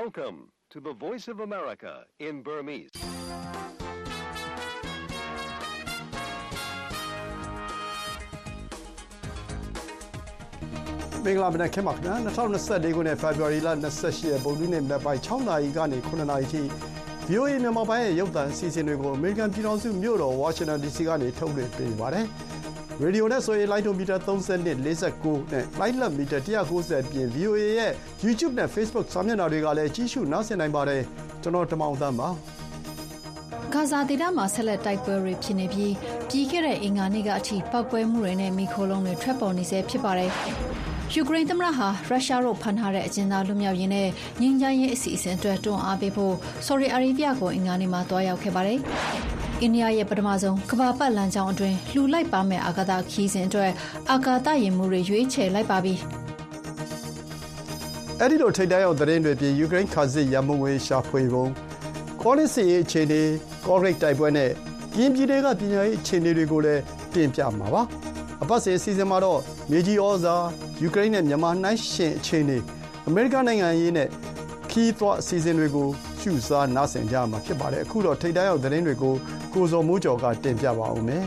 Welcome to the Voice of America in Burmese. ။မင်္ဂလာမနက်ခင်းပါခင်ဗျာ2024ခုနှစ်ဖေဖော်ဝါရီလ28ရက်ဗုဒ္ဓနေ့မနက်ပိုင်း6နာရီကနေ9နာရီထိ VOA မြန်မာပိုင်းရဲ့ရုပ်သံအစီအစဉ်တွေကိုအမေရိကန်ပြည်ထောင်စုမြို့တော်ဝါရှင်တန် DC ကနေထုတ်လွှင့်ပေးပါတယ်။ ရေဒီယိုနဲ့ဆိုရင်လိုင်းဒိုမီတာ32 49နဲ့လိုင်းလက်မီတာ190ပြင် VOA ရဲ့ YouTube နဲ့ Facebook စာမျက်နှာတွေကလည်းကြီးစုနားဆင်နိုင်ပါတယ်ကျွန်တော်တမောင်သန်းပါဂါဇာဒေသမှာဆက်လက်တိုက်ပွဲတွေဖြစ်နေပြီးပြီးခဲ့တဲ့အင်္ဂါနေ့ကအထိပောက်ပွဲမှုတွေနဲ့မိခိုးလုံးတွေထွက်ပေါ်နေဆဲဖြစ်ပါတယ်။ယူကရိန်းသမ္မတဟာရုရှားတို့ဖမ်းထားတဲ့အကျဉ်းသားလွတ်မြောက်ရေးနဲ့ငြိမ်းချမ်းရေးအစီအစဉ်အတွက်တွန်းအားပေးဖို့ဆော်ဒီအာရေဗျကိုအင်္ဂါနေ့မှာတွားရောက်ခဲ့ပါတယ်။ အိန္ဒိယရဲ့ပထမဆုံးကမ္ဘာပတ်လမ်းကြောင်းအတွင်းလှူလိုက်ပါမယ့်အာကာသခီးစဉ်အတွက်အာကာသယာဉ်မှူးတွေရွေးချယ်လိုက်ပါပြီ။အဲဒီလိုထိပ်တန်းရောက်သတင်းတွေပြင်ယူကရိန်းခါစစ်ရမုံဝေးရှာဖွေပုံကောလစ်စီအခြေအနေကောရိတ်တိုက်ပွဲနဲ့ပြင်းပြည်တွေကပညာရေးအခြေအနေတွေကိုလည်းပြင်ပြမှာပါ။အပတ်စဉ်အစီအစဉ်မှာတော့မြေကြီးဩဇာယူကရိန်းနဲ့မြန်မာနှိုင်းရှင်အခြေအနေအမေရိကန်နိုင်ငံရေးနဲ့ခီးသွွားအစီအစဉ်တွေကိုရှုစားနားဆင်ကြမှာဖြစ်ပါတယ်အခုတော့ထိတ်တန်းရောက်သတင်းတွေကို ကိုစောမိုးကျော်ကတင်ပြပါဦးမယ်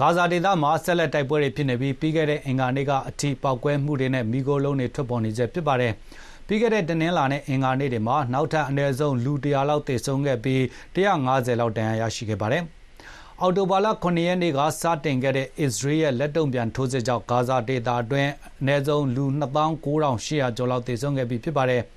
ဂါဇာဒေသမှာဆက်လက်တိုက်ပွဲတွေဖြစ်နေပြီးပြီးခဲ့တဲ့အင်္ဂါနေ့ကအထိပောက်ကွဲမှုတွေနဲ့မိโกလုံးတွေထွက်ပေါ်နေကြဖြစ်ပါတယ်ပြီးခဲ့တဲ့တနင်္လာနဲ့အင်္ဂါနေ့တွေမှာနောက်ထပ်အနည်းဆုံးလူ100လောက်သေဆုံးခဲ့ပြီး150လောက်ဒဏ်ရာရရှိခဲ့ပါတယ်။အော်တိုဘာလ9ရက်နေ့ကစတင်ခဲ့တဲ့အစ္စရေးရဲ့လက်တုံ့ပြန်ထိုးစစ်ကြောင့်ဂါဇာဒေသအတွင်းအနည်းဆုံးလူ29,800ကျော်လောက်သေဆုံးခဲ့ပြီဖြစ်ပါတယ်။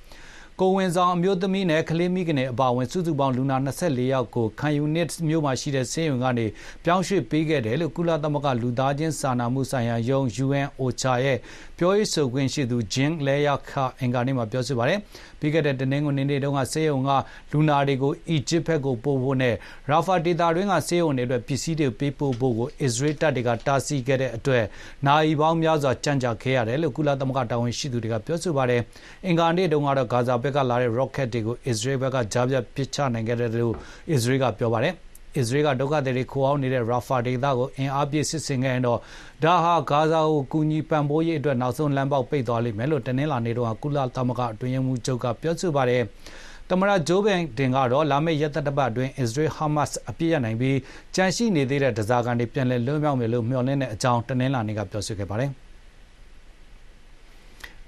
ကိုဝင်ဆောင်အမျိုးသမီးနဲ့ကလေးမိခင်တွေအပါအဝင်စုစုပေါင်းလူနာ24ယောက်ကိုခံယူနစ်မြို့မှာရှိတဲ့ဆေးရုံကနေပြောင်းရွှေ့ပေးခဲ့တယ်လို့ကုလသမဂ္ဂလူသားချင်းစာနာမှုဆိုင်ရာယုံ UN OCHA ရဲ့ပြောရေးဆိုခွင့်ရှိသူဂျင်းလဲယာခအင်္ဂါနေ့မှာပြောဆိုပါတယ်။ပြီးခဲ့တဲ့တနင်္ဂနွေနေ့တုန်းကဆေးရုံကလူနာတွေကိုအီဂျစ်ဘက်ကိုပို့ဖို့နဲ့ရာဖာဒေသတွင်းကဆေးရုံတွေအတွက်ပစ္စည်းတွေပေးပို့ဖို့ကိုအစ္စရေးတပ်တွေကတားဆီးခဲ့တဲ့အတွက်နိုင်ပေါင်းများစွာကြံ့ကြာခဲ့ရတယ်လို့ကုလသမဂ္ဂတာဝန်ရှိသူတွေကပြောဆိုပါတယ်။အင်္ဂါနေ့တုန်းကတော့ဂါဇာဘက်ကလာတဲ့ rocket တွေကိုအစ္စရေးဘက်ကကြားပြတ်ပစ်ချနိုင်ခဲ့တယ်လို့အစ္စရေးကပြောပါတယ်။ အစ္စရေးက ဒုက္ခသည်တွေခိုအောင်နေတဲ့ရာဖာဒေသကိုအင်အားပြည့်စစ်ဆင်ခဲ့ရင်တော့ ဒါဟာ ဂါဇာကို ကူညီပံ့ပိုးရေးအတွက် နောက်ဆုံးလမ်းပေါက်ပိတ်သွားလိမ့်မယ်လို့ တနင်္လာနေ့တုန်းက ကုလသမဂ္ဂအတွင်းရေးမှူးချုပ်က ပြောဆိုပါတယ်။သမရဂျိုးဘန်တင်ကတော့ လာမယ့်ရက်သတ္တပတ်အတွင်း အစ္စရေးဟာမတ်စ်အပြစ်ရနိုင်ပြီးကြန့်ရှိနေသေးတဲ့ဒဇာကန်တွေပြန်လည်လွတ်မြောက်မယ်လို့မျှော်လင့်တဲ့အကြောင်း တနင်္လာနေ့က ပြောဆိုခဲ့ပါတယ်။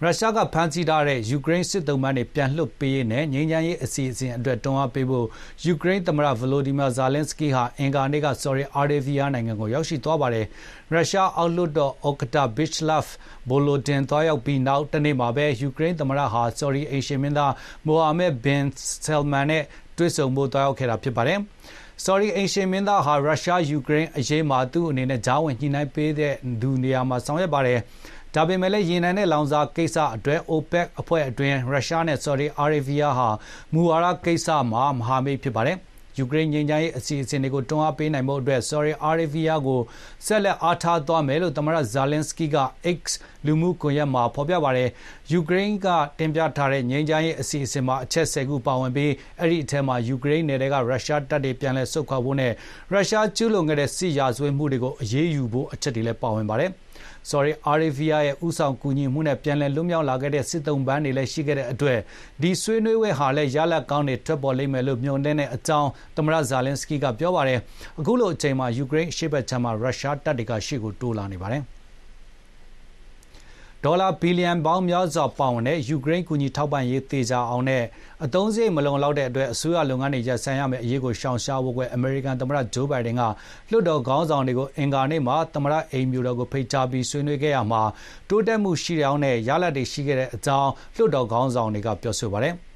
ရုရှားကဖမ်းဆီးထားတဲ့ယူကရိန်းစစ်သုံးပန်းတွေပြန်လွှတ်ပေးရေးနဲ့ငြိမ်းချမ်းရေးအစီအစဉ်အတွက်တွန်းအားပေးဖို့ယူကရိန်းသမ္မတဗလိုဒီမာဇာလင်စကီဟာအင်္ဂါနေ့ကဆော်ဒီအာရေဗီးယားနိုင်ငံကိုရောက်ရှိသွားပါတယ်။ရုရှားအောက်လွှတ်တော်ဥက္ကဋ္ဌဘစ်ချ်လာဖ်ဘိုလိုဒင်သွားရောက်ပြီးနောက်တနေ့မှာပဲယူကရိန်းသမ္မတဟာဆော်ဒီအိမ်ရှင်မင်းသားမိုဟာမက်ဘင်ဆယ်မန်နဲ့တွေ့ဆုံဖို့သွားရောက်ခဲ့တာဖြစ်ပါတယ်။ sorry အိမ်ရှင်မင်းသားဟာရုရှားယူကရိန်းအရေးမှာသူ့အနေနဲ့ဂျားဝင်ညှိနှိုင်းပေးတဲ့သူနေရာမှာဆောင်ရွက်ပါတယ်။ ဒါပေမဲ့လည်းရေနံနဲ့လောင်စာကိစ္စအတွက် OPEC အဖွဲ့အတွင်းရုရှားနဲ့ Saudi Arabia ဟာမူဝါဒကိစ္စမှာမဟာမိတ်ဖြစ်ပါတယ်။ယူကရိန်းငြိမ်းချမ်းရေးအစီအစဉ်တွေကိုတွန်းအားပေးနိုင်ဖို့အတွက် Saudi Arabia ကိုဆက်လက်အားထားသွားမယ်လို့သမ္မတ Zelensky က X လူမှုကွန်ရက်မှာဖော်ပြပါတယ်။ယူကရိန်းကတင်ပြထားတဲ့ငြိမ်းချမ်းရေးအစီအစဉ်မှာအချက်၁၀ခုပါဝင်ပြီးအဲ့ဒီအထက်မှာယူကရိန်းနယ်တွေကရုရှားတပ်တွေပြန်လည်ဆုတ်ခွာဖို့နဲ့ရုရှားကျူးလွန်ခဲ့တဲ့စစ်ရာဇဝတ်မှုတွေကိုအရေးယူဖို့အချက်တွေလည်းပါဝင်ပါတယ်။ Saudi Arabia ရဲ့ဥဆောင်ကူညီမှုနဲ့ပြန်လည်လွတ်မြောက်လာခဲ့တဲ့စစ်သုံးပန်းတွေလည်းရှိခဲ့တဲ့အတွက်ဒီဆွေးနွေးပွဲဟာလည်းရလဒ်ကောင်းတွေထွက်ပေါ်လိမ့်မယ်လို့မျှော်လင့်တဲ့အကြောင်းသမ္မတဇာလင်စကီကပြောပါတယ်အခုလိုအချိန်မှာယူကရိန်းအရှေ့ဘက်ခြမ်းမှာရုရှားတပ်တွေကရှေ့ကိုတိုးလာနေပါတယ်။ ဒေါ်လာဘီလီယံပေါင်းများစွာပါဝင်တဲ့ ယူကရိန်းကူညီထောက်ပံ့ရေးသေချာအောင်နဲ့အသုံးစရိတ်မလုံလောက်တဲ့အတွက်အစိုးရလုပ်ငန်းတွေရပ်ဆိုင်းရမယ့်အရေးကိုရှောင်ရှားဖို့ကအမေရိကန်သမ္မတဂျိုးဘိုင်ဒန်ကလွှတ်တော်ခေါင်းဆောင်တွေကိုအင်ကာနေ့မှာသမ္မတအိမ်မြူတော်ကိုဖိတ်ကြားပြီးဆွေးနွေးခဲ့ရမှာတိုးတက်မှုရှိတဲ့အကြောင်းနဲ့ရလဒ်တွေရှိခဲ့တဲ့အကြောင်းလွှတ်တော်ခေါင်းဆောင်တွေကပြောဆိုပါတယ်။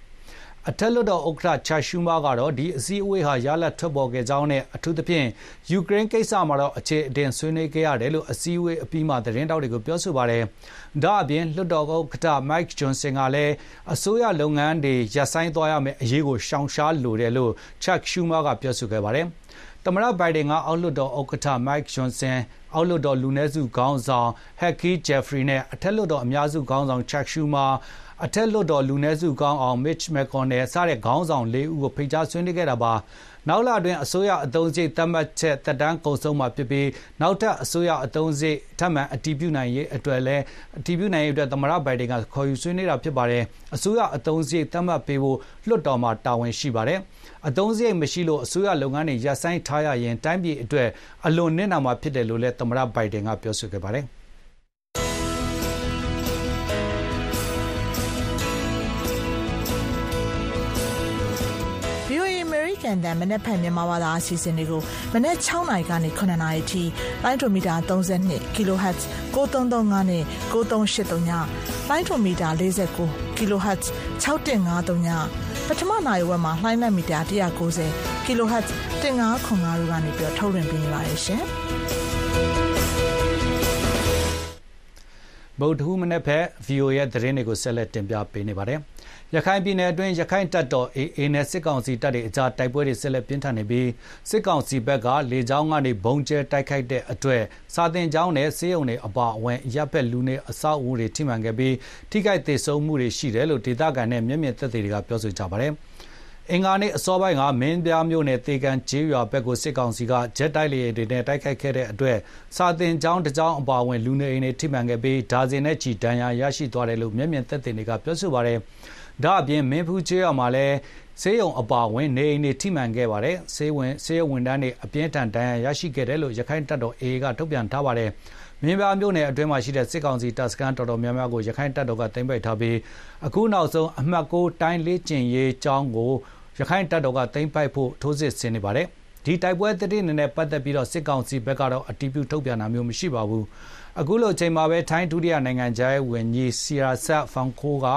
အထက်လွှတ်တော်ဥက္ကဋ္ဌ ချာရှူမာကတော့ ဒီအစည်းအဝေးဟာ ရလဒ်ထွက်ပေါ်ခဲ့ကြောင်းနဲ့ အထူးသဖြင့် ယူကရိန်းကိစ္စမှာတော့ အခြေအတင်ဆွေးနွေးခဲ့ရတယ်လို့ အစည်းအဝေးအပြီးမှာ သတင်းတောက်တွေကို ပြောဆိုပါတယ်။ဒါ့အပြင် လွှတ်တော်ဥက္ကဋ္ဌမိုက်ဂျွန်ဆင်ကလည်း အစိုးရလုပ်ငန်းတွေ ရပ်ဆိုင်းသွားရမယ့်အရေးကို ရှောင်ရှားလိုတယ်လို့ ချက်ရှူမာကပြောဆိုခဲ့ပါတယ်။သမ္မတဘိုင်ဒန်က အောက်လွှတ်တော်ဥက္ကဋ္ဌမိုက်ဂျွန်ဆင်အောက်လွှတ်တော် လူနည်းစုခေါင်းဆောင်ဟက်ကီဂျက်ဖရီနဲ့ အထက်လွှတ်တော် အများစုခေါင်းဆောင် ချက်ရှူမာ အထက်လွှတ်တော် လူနည်းစုကောင်းအောင် Mitch McConnell စတဲ့ ခေါင်းဆောင် ၄ ဦးကို ဖိတ်ကြားဆွေးနွေးခဲ့တာပါ နောက်လအတွင်း အစိုးရအသုံးစရိတ်သတ်မှတ်ချက် သက်တမ်းကုန်ဆုံးမှာဖြစ်ပြီး နောက်ထပ် အစိုးရအသုံးစရိတ် ထပ်မံအတည်ပြုနိုင်ရေးအတွက်လည်းအတည်ပြုနိုင်ရေးအတွက်သမ္မတဘိုင်ဒန်က ခေါ်ယူဆွေးနွေးတာဖြစ်ပါတယ်။အစိုးရအသုံးစရိတ် သတ်မှတ်ပေးဖို့ လွှတ်တော်မှာ တာဝန်ရှိပါတယ်။အသုံးစရိတ်မရှိလို့ အစိုးရလုပ်ငန်းတွေ ရပ်ဆိုင်းထားရရင် တိုင်းပြည်အတွက် အလွန်နစ်နာမှာဖြစ်တယ်လို့လည်း သမ္မတဘိုင်ဒန်က ပြောဆိုခဲ့ပါတယ်။ American တန်မနေ့ဖက်မြန်မာဘာသာအစီအစဉ်တွေကိုမနေ့6နာရီကနေ9နာရီထိလိုင်းဒိုမီတာ32 kHz 9335နဲ့9383ညလိုင်းဒိုမီတာ49 kHz 6153ညပထမနာရီဝက်မှာလိုင်းလက်မီတာ190 kHz 1505တို့ကနေပြီးထုတ်လွှင့်ပေးနေပါတယ်ရှင်။ဗုဒ္ဓဟူးမနေ့ဖက် VOA ရဲ့သတင်းတွေကိုဆက်လက်တင်ပြပေးနေပါတယ်။ ရခိုင်ပြည်နယ်အတွင်း ရခိုင်တပ်တော် AA နဲ့စစ်ကောင်စီတပ်တွေအကြား တိုက်ပွဲတွေဆက်လက်ပြင်းထန်နေပြီး စစ်ကောင်စီဘက်က လေကြောင်းကနေဘုံကျဲတိုက်ခိုက်တဲ့အတွက် စာတင်ကျောင်းနဲ့စေယုံတွေအပါအဝင်ရပ်ဖက်လူနေအဆောက်အဦတွေ ထိမှန်ခဲ့ပြီး ထိခိုက်ဒေဆုံးမှုတွေရှိတယ်လို့ ဒေသခံနဲ့ မျက်မြင်သက်သေတွေက ပြောဆိုကြပါတယ်။အင်္ဂါနေ့အစောပိုင်းက မင်းပြားမြို့နယ်တေကန်ကျေးရွာဘက်ကို စစ်ကောင်စီက ဂျက်တိုက်လေယာဉ်တွေနဲ့ တိုက်ခိုက်ခဲ့တဲ့အတွက် စာတင်ကျောင်းတစ်ကျောင်းအပါအဝင် လူနေအိမ်တွေထိမှန်ခဲ့ပြီး ဒါဇင်နဲ့ချီ ဒဏ်ရာရရှိသွားတယ်လို့ မျက်မြင်သက်သေတွေက ပြောဆိုပါတယ်။ ဒါအပြင်မင်းဖူးချေးရမှာလည်းဆေးရုံအပါဝင်နေအိမ်တွေထိမှန်ခဲ့ပါတယ်ဆေးဝင်ဆေးရုံဝန်ထမ်းတွေအပြင်းထန်ဒဏ်ရာရရှိခဲ့တယ်လို့ရခိုင်တပ်တော် AA ကထုတ်ပြန်ထားပါတယ်မြင်းပြမြို့နယ်အတွင်းမှာရှိတဲ့စစ်ကောင်စီတပ်စခန်းတော်တော်များများကိုရခိုင်တပ်တော်ကတင်ပိတ်ထားပြီးအခုနောက်ဆုံးအမှတ်6တိုင်းလေးကျင်ရေးကျောင်းကိုရခိုင်တပ်တော်ကတင်ပိတ်ဖို့ထိုးစစ်ဆင်နေပါတယ်ဒီတိုက်ပွဲတတိနေနဲ့ပတ်သက်ပြီးတော့စစ်ကောင်စီဘက်ကတော့အတီးပြုထုတ်ပြန်တာမျိုးမရှိပါဘူးအခုလိုအချိန်မှာပဲထိုင်းဒုတိယနိုင်ငံခြားရေးဝန်ကြီးစီယာဆတ်ဖန်ခိုးက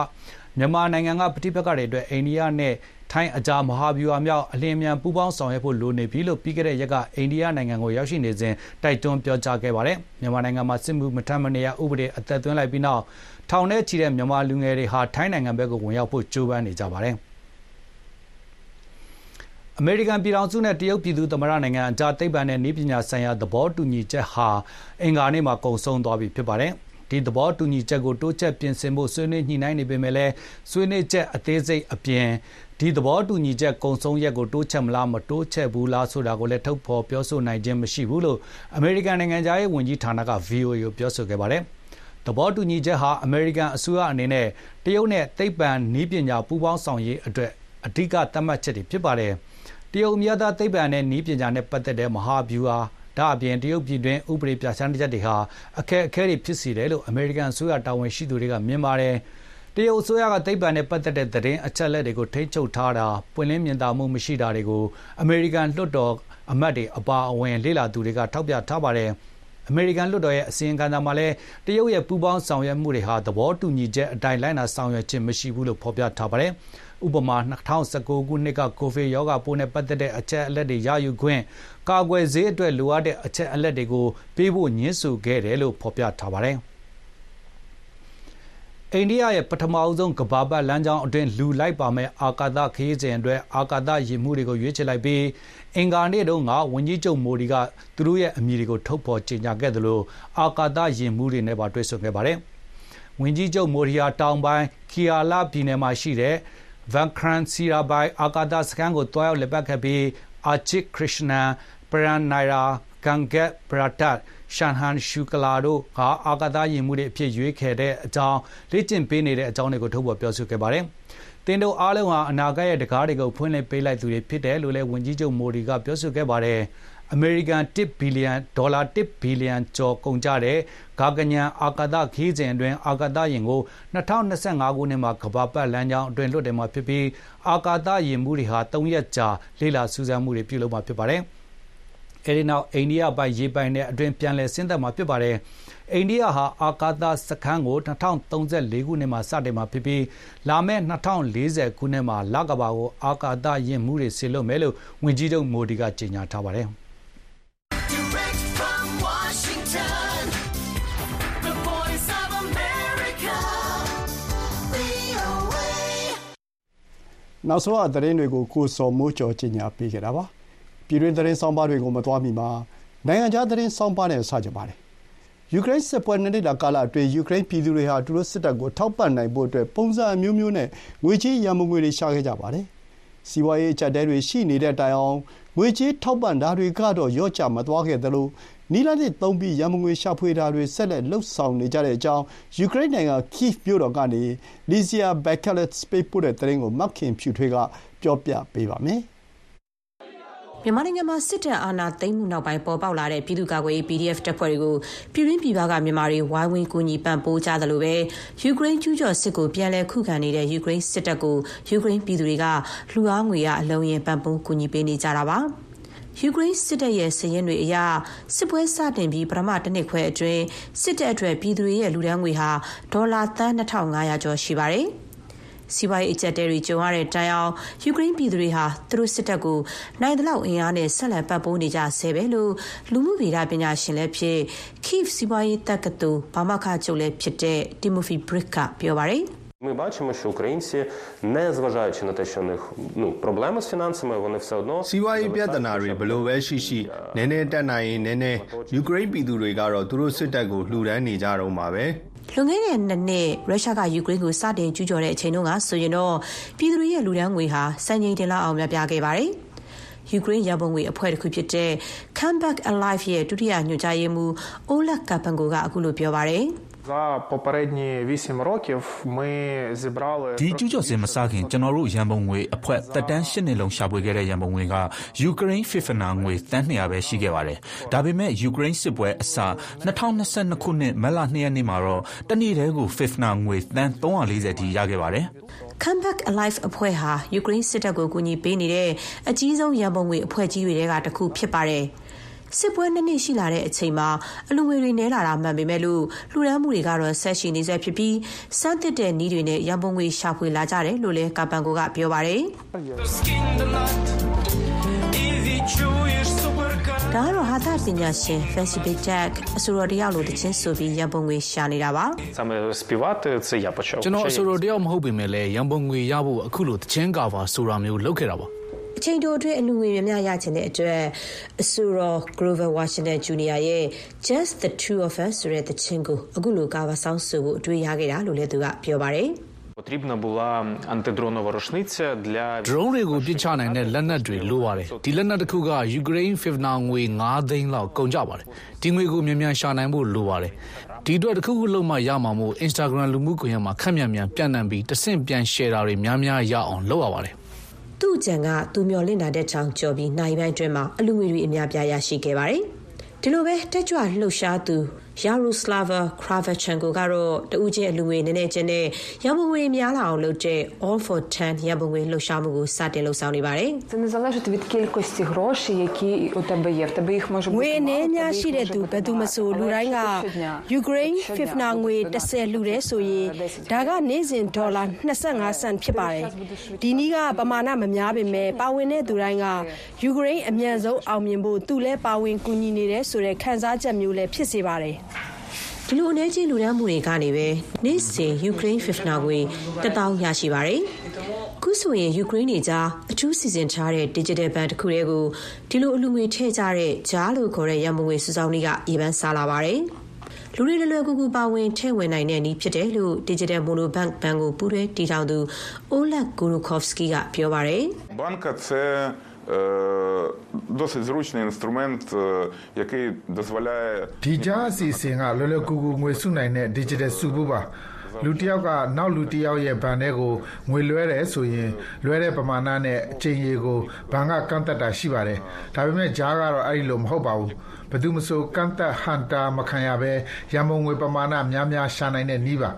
မြန်မာနိုင်ငံကပဋိပက္ခတွေအတွက်အိန္ဒိယနဲ့ထိုင်းအကြားမဟာဗျူဟာမြောက်အလင်းမြန်ပူးပေါင်းဆောင်ရွက်ဖို့လိုနေပြီလို့ပြီးခဲ့တဲ့ရက်ကအိန္ဒိယနိုင်ငံကိုရောက်ရှိနေစဉ်တိုက်တွန်းပြောကြားခဲ့ပါတယ်မြန်မာနိုင်ငံမှာစစ်မှုမထမ်းမနေရဥပဒေအသက်သွင်းလိုက်ပြီးနောက်ထောင်ထဲချီတဲ့မြန်မာလူငယ်တွေဟာထိုင်းနိုင်ငံဘက်ကိုဝင်ရောက်ဖို့ကြိုးပမ်းနေကြပါတယ်အမေရိကန်ပြည်ထောင်စုနဲ့တရုတ်ပြည်သူ့သမ္မတနိုင်ငံအကြားသိပ္ပံနဲ့နည်းပညာဆိုင်ရာသဘောတူညီချက်ဟာအင်္ဂါနေ့မှာကုန်ဆုံးသွားပြီဖြစ်ပါတယ်။ ဒီသဘောတူညီချက်ကိုတိုးချက်ပြင်ဆင်ဖို့ဆွေးနွေးညှိနှိုင်းနေပေမဲ့လည်းဆွေးနွေးချက်အသေးစိတ်အပြင်ဒီသဘောတူညီချက်ကုံဆုံးရက်ကိုတိုးချက်မလားမတိုးချက်ဘူးလားဆိုတာကိုလည်းထုတ်ဖော်ပြောဆိုနိုင်ခြင်းမရှိဘူးလို့အမေရိကန်နိုင်ငံသားရေးဝန်ကြီးဌာနက VOA ကိုပြောဆိုခဲ့ပါတယ်။သဘောတူညီချက်ဟာအမေရိကန်အစိုးရအနေနဲ့တရုတ်နဲ့သိပ္ပံနည်းပညာပူးပေါင်းဆောင်ရေးအတွက်အဓိကသတ်မှတ်ချက်တွေဖြစ်ပါတယ်။တရုတ်အများသားသိပ္ပံနဲ့နည်းပညာနဲ့ပတ်သက်တဲ့မဟာဗျူဟာ ဒါအပြင်တရုတ်ပြည်တွင်းဥပဒေပြဋ္ဌာန်းချက်တွေဟာအခက်အခဲတွေဖြစ်စေတယ်လို့အမေရိကန်အစိုးရတာဝန်ရှိသူတွေကမြင်ပါတယ်။တရုတ်အစိုးရကသိပ္ပံနဲ့ပတ်သက်တဲ့သတင်းအချက်အလက်တွေကိုထိန်းချုပ်ထားတာပွင့်လင်းမြင်သာမှုမရှိတာတွေကိုအမေရိကန်လွှတ်တော်အမတ်တွေအပါအဝင်လေ့လာသူတွေကထောက်ပြထားပါတယ်။အမေရိကန်လွှတ်တော်ရဲ့အစည်းအဝေးမှာလည်းတရုတ်ရဲ့ပူးပေါင်းဆောင်ရွက်မှုတွေဟာသဘောတူညီချက်အတိုင်းလိုက်နာဆောင်ရွက်ခြင်းမရှိဘူးလို့ဖော်ပြထားပါတယ်။ဥပမာ2019ခုနှစ်ကကိုဗစ်ရောဂါပိုးနဲ့ပတ်သက်တဲ့အချက်အလက်တွေရယူခွင့် ကာကွယ်ဆေးအတွက်လိုအပ်တဲ့အချက်အလက်တွေကိုပေးဖို့ညှင်းဆိုခဲ့တယ်လို့ဖော်ပြထားပါတယ်။အိန္ဒိယရဲ့ပထမအဆုံးကဘာပတ်လမ်းကြောင်းအတွင်းလူလိုက်ပါမဲ့အာကာသခရီးစဉ်အတွက်အာကာသယာဉ်မှုတွေကိုရွေးချယ်လိုက်ပြီးအင်္ဂါနေ့တုန်းကဝန်ကြီးချုပ်မိုဒီကသူတို့ရဲ့အမည်တွေကိုထုတ်ဖော်ကြေညာခဲ့တယ်လို့အာကာသယာဉ်မှုတွေနဲ့ပါတွေ့ဆုံခဲ့ပါတယ်။ဝန်ကြီးချုပ်မိုဒီဟာတောင်ပိုင်းခီယာလာပြည်နယ်မှာရှိတဲ့ Vikransirabai အာကာသစခန်းကိုတွားရောက်လက်ပတ်ခဲ့ပြီး Archit Krishnan Pranayara Gangat Pratat ရှန် ဟန်ရှူကလာတို့ကအာကာသယာဉ်မှုတွေအဖြစ်ရွေးခဲ့တဲ့အကြောင်းလေ့ကျင့်ပေးနေတဲ့အကြောင်းတွေကိုထုတ်ဖော်ပြောဆိုခဲ့ပါတယ်။တင်တို့အားလုံးဟာအနာဂတ်ရဲ့တကားတွေကိုဖွင့်လှစ်ပေးလိုက်သူတွေဖြစ်တယ်လို့လည်းဝန်ကြီးချုပ်မိုဒီကပြောဆိုခဲ့ပါတယ်။အမေရိကန်1ဘီလီယံဒေါ်လာ1ဘီလီယံကျော်ကုန်ကြတဲ့ဂါကညံအာကာသခီးစဉ်အတွင်းအာကာသယာဉ်ကို2025ခုနှစ်မှာကမ္ဘာပတ်လမ်းကြောင်းအတွင်းလွှတ်တယ်မှာဖြစ်ပြီးအာကာသယာဉ်မှုတွေဟာ3ရက်ကြာလေ့လာစူးစမ်းမှုတွေပြုလုပ်မှာဖြစ်ပါတယ်။ အဲဒီနောက်အိန္ဒိယပိုင်ရေပိုင်တဲ့အတွင်းပြန်လည်ဆင်းသက်မှာဖြစ်ပါတယ်။အိန္ဒိယဟာအာကာသစခန်းကို2034ခုနှစ်မှာစတင်မှာဖြစ်ပြီးလာမယ့်2040ခုနှစ်မှာလကဘာကိုအာကာသယာဉ်မှုတွေဆင်လွှတ်မယ်လို့ဝန်ကြီးချုပ်မိုဒီကကြေညာထားပါတယ်။ Direct from Washington, the voice of America, VOA. နောက်ဆုံးအသတင်းတွေကိုကိုစော်မိုးကျော်ကြီးညာပေးခဲ့တာပါ ပြည်တွင်းသတင်းဆောင်ပါတွေကိုမသွားမီမှာနိုင်ငံခြားသတင်းဆောင်ပါနဲ့စကြပါတယ်ယူကရိန်းစစ်ပွဲနှစ်နှစ်တာကာလအတွင်းယူကရိန်းပြည်သူတွေဟာသူတို့စစ်တပ်ကိုထောက်ပံ့နိုင်ဖို့အတွက်ပုံစံအမျိုးမျိုးနဲ့ငွေကြေးရန်ပုံငွေတွေရှာခဲ့ကြပါတယ်စီးပွားရေးအကျပ်အတည်းတွေရှိနေတဲ့တိုင်အောင်ငွေကြေးထောက်ပံ့တာတွေကတော့လျော့ကျမသွားခဲ့သလိုနည်းလမ်းသစ်သုံးပြီးရန်ပုံငွေရှာဖွေတာတွေဆက်လက်လုပ်ဆောင်နေကြတဲ့အကြောင်းယူကရိန်းနိုင်ငံ Kyiv မြို့တော်ကနေ Ligia Bekalets ပေးပို့တဲ့သတင်းကိုမခင်ဖြူထွေးကပြောပြပေးပါမယ်။ မြန်မာနိုင်ငံမှာစစ်တပ်အာဏာသိမ်းမှုနောက်ပိုင်းပေါ်ပေါက်လာတဲ့ပြည်သူ့ကာကွယ်ရေး PDF တပ်ဖွဲ့တွေကိုပြည်တွင်းပြည်ပကမြန်မာတွေဝိုင်းဝန်းကူညီပံ့ပိုးကြသလိုပဲယူကရိန်းကျူးကျော်စစ်ကိုပြန်လည်ခုခံနေတဲ့ယူကရိန်းစစ်တပ်ကိုယူကရိန်းပြည်သူတွေကလှူအားငွေရအလုံးရင်ပံ့ပိုးကူညီပေးနေကြတာပါယူကရိန်းစစ်တပ်ရဲ့စည်ရင်တွေအရစစ်ပွဲစတင်ပြီးပထမတစ်နှစ်ခွဲအတွင်းစစ်တပ်အတွက်ပြည်သူတွေရဲ့လူဒန်းငွေဟာဒေါ်လာသန်း2500ကျော်ရှိပါတယ်။ စီးပွားရေးအကျပ်တဲတွေကြုံရတဲ့တိုင်အောင်ယူကရိန်းပြည်သူတွေဟာသူတို့စစ်တပ်ကိုနိုင်သလောက်အင်အားနဲ့ဆက်လက်ပတ်ပိုးနေကြဆဲပဲလို့လူမှုဗေဒပညာရှင်လည်းဖြစ် Kyiv စီးပွားရေးတက္ကသိုလ်ဘာမခချုပ်လည်းဖြစ်တဲ့ Timothy Brick ကပြောပါတယ် Ми бачимо, що українці, не зважаючи на те, що у них ну проблеми з фінансами, вони все одно စီးပွားရေးပြဿနာတွေဘလို့ပဲရှိရှိနည်းနည်းတက်နိုင်ရင်နည်းနည်းယူကရိန်းပြည်သူတွေကတော့သူတို့စစ်တပ်ကိုလှူဒန်းနေကြတော့မှာပဲ လွန်ခဲ့တဲ့နှစ်နှစ်ရုရှားကယူကရိန်းကိုစတင်ကျူးကျော်တဲ့အချိန်တုန်းကဆိုရင်တော့ပြည်သူတွေရဲ့လူဒန်းငွေဟာစံချိန်တင်လောက်အောင်များပြားခဲ့ပါတယ်။ယူကရိန်းရန်ပုံငွေအဖွဲ့တစ်ခုဖြစ်တဲ့ Comeback Alive ရဲ့ဒုတိယညွှန်ကြားရေးမှူး Oleg Kapenko ကအခုလိုပြောပါတယ်။ За попередні 8 років ми зібрали ဒီကျူးကျော်စစ်မစခင်ကျွန်တော်တို့ရန်ပုံငွေအဖွဲ့တက်တန်း၈နှစ်လုံးရှာဖွေခဲ့တဲ့ရန်ပုံငွေကယူကရိန်းဖစ်ဖနာငွေတန်း200ပဲရှိခဲ့ပါတယ်။ဒါပေမဲ့ယူကရိန်းစစ်ပွဲအစ2022ခုနှစ်မတ်လ2ရက်နေ့မှာတော့တနေ့တည်းကိုဖစ်ဖနာငွေတန်း340ထိရခဲ့ပါတယ်။ Comeback Alive အဖွဲ့ဟာယူကရိန်းစစ်တပ်ကိုကူညီပေးနေတဲ့အကြီးဆုံးရန်ပုံငွေအဖွဲ့ကြီးတွေကတစ်ခုဖြစ်ပါတယ်။ စစ်ပွဲနှစ်နှစ်ရှိလာတဲ့အချိန်မှာအလူငွေတွေနည်းလာတာမှန်ပေမဲ့လို့လှူဒန်းမှုတွေကတော့ဆက်ရှိနေဆဲဖြစ်ပြီးစမ်းသစ်တဲ့နည်းတွေနဲ့ရန်ပုံငွေရှာဖွေလာကြတယ်လို့လည်းကာပန်ကိုကပြောပါတယ်ဒါကတော့ဟာတာပညာရှင် Festival Jack အဆိုတော်တယောက်လိုတချင်းဆိုပြီးရန်ပုံငွေရှာနေတာပါကျွန်တော်အဆိုတော်တယောက်မဟုတ်ပေမဲ့လည်းရန်ပုံငွေရဖို့အခုလိုတချင်းကာဗာဆိုတာမျိုးလုပ်ခဲ့တာပါ အချိန်တိုအတွင်းအလူငွေများများရချင်တဲ့အတွက်အဆိုတော် Grover Washington Jr. ရဲ့ Just the Two of Us ဆိုတဲ့သချင်းကိုအခုလိုကာဗာဆောင်းဆိုဖို့အတွေ့ရခဲ့တာလို့လည်းသူကပြောပါတယ် Потрібна була антидронова рушниця для ဒရုန်းတွေကိုပြစ်ချနိုင်တဲ့လက်နက်တွေလိုပါတယ်ဒီလက်နက်တစ်ခုကယူကရိန်းဖစ်နာငွေ9သိန်းလောက်ကုန်ကြပါတယ်ဒီငွေကိုမြန်မြန်ရှာနိုင်ဖို့လိုပါတယ်ဒီအတွက်တစ်ခုခုလုံးမှရမှာမို့ Instagram လူမှုကွန်ရက်မှာခက်မြန်မြန်ပြန့်နှံ့ပြီးတဆင့်ပြန် share တာတွေများများရအောင်လုပ်ရပါတယ် ။ သူ့ကြံကသူမျော်လင့်တာတဲ့ချောင်ကြော်ပြီးနိုင်ပိုင်းအတွင်းမှာအလူငွေတွေအများပြားရရှိခဲ့ပါတယ်။ဒီလိုပဲတက်ကြွလှုပ်ရှားသူ Yaroslava Kravchenko ကတော့တူးချင်းအလူငွေနည်းနည်းချင်းနဲ့ရန်ပုံငွေများလာအောင်လုပ်တဲ့ All for 10ရန်ပုံငွေလှုပ်ရှားမှုကိုစတင်လှုပ်ဆောင်နေပါတယ်။ Це не залежить від кількості грошей, які у тебе є. В тебе їх може ငွေ бути အနည်း мало, များ в тебе ရှိ їх တဲ့ може သူ бути ဘယ်သူမဆို багато. လူတိုင်းက Щодня. ယူကရိန်း Щодня ဖစ်နာငွေ донати. 30လှူတယ်ဆိုရင်ဒါကနေ့စဉ်ဒေါ်လာ25စံဖြစ်ပါတယ်ဒီနည်းကပမာဏမများပေမဲ့ပါဝင်တဲ့သူတိုင်းကယူကရိန်းအမြန်ဆုံးအောင်မြင်ဖို့သူလည်းပါဝင်ကူညီနေတယ်ဆိုတဲ့ခံစားချက်မျိုးလည်းဖြစ်စေပါတယ် ဒီလိုအနေချင်းလူဒန်းမှုတွေကနေပဲနေ့စဉ်ယူကရိန်းဖစ်နာငွေတစ်တောင်းရရှိပါတယ်။ခုဆိုရင်ယူကရိန်းနေကြားအထူးစီစဉ်ထားတဲ့ digital bank တစ်ခုတည်းကိုဒီလိုအလူငွေထည့်ကြတဲ့ဂျားလို့ခေါ်တဲ့ရန်ပုံငွေစုဆောင်နည်းကရေပန်းစားလာပါတယ်။လူတွေလွယ်လွယ်ကူကူပါဝင်ထည့်ဝင်နိုင်တဲ့နည်းဖြစ်တယ်လို့ Digital Mono Bank ဘဏ်ကိုပူးတွဲတည်ထောင်သူ Oleg Gorokovsky ကပြောပါတယ်။ Банка це е, досить зручний інструмент, е, який дозволяє ဒီကြားအစီအစဉ်ကလွယ်လွယ်ကူကူငွေစုနိုင်တဲ့ digital စုဘူးပါလူတစ်ယောက်ကနောက်လူတစ်ယောက်ရဲ့ဘဏ်ထဲကိုငွေလွှဲတယ်ဆိုရင်လွှဲတဲ့ပမာဏနဲ့အချိန်ရေကိုဘဏ်ကကန့်သက်တာရှိပါတယ်ဒါပေမဲ့ဂျားကတော့အဲ့ဒီလိုမဟုတ်ပါဘူးဘယ်သူမဆိုကန့်သက်ဟန်တာမခံရဘဲရန်ပုံငွေပမာဏများများရှာနိုင်တဲ့နည်းပါ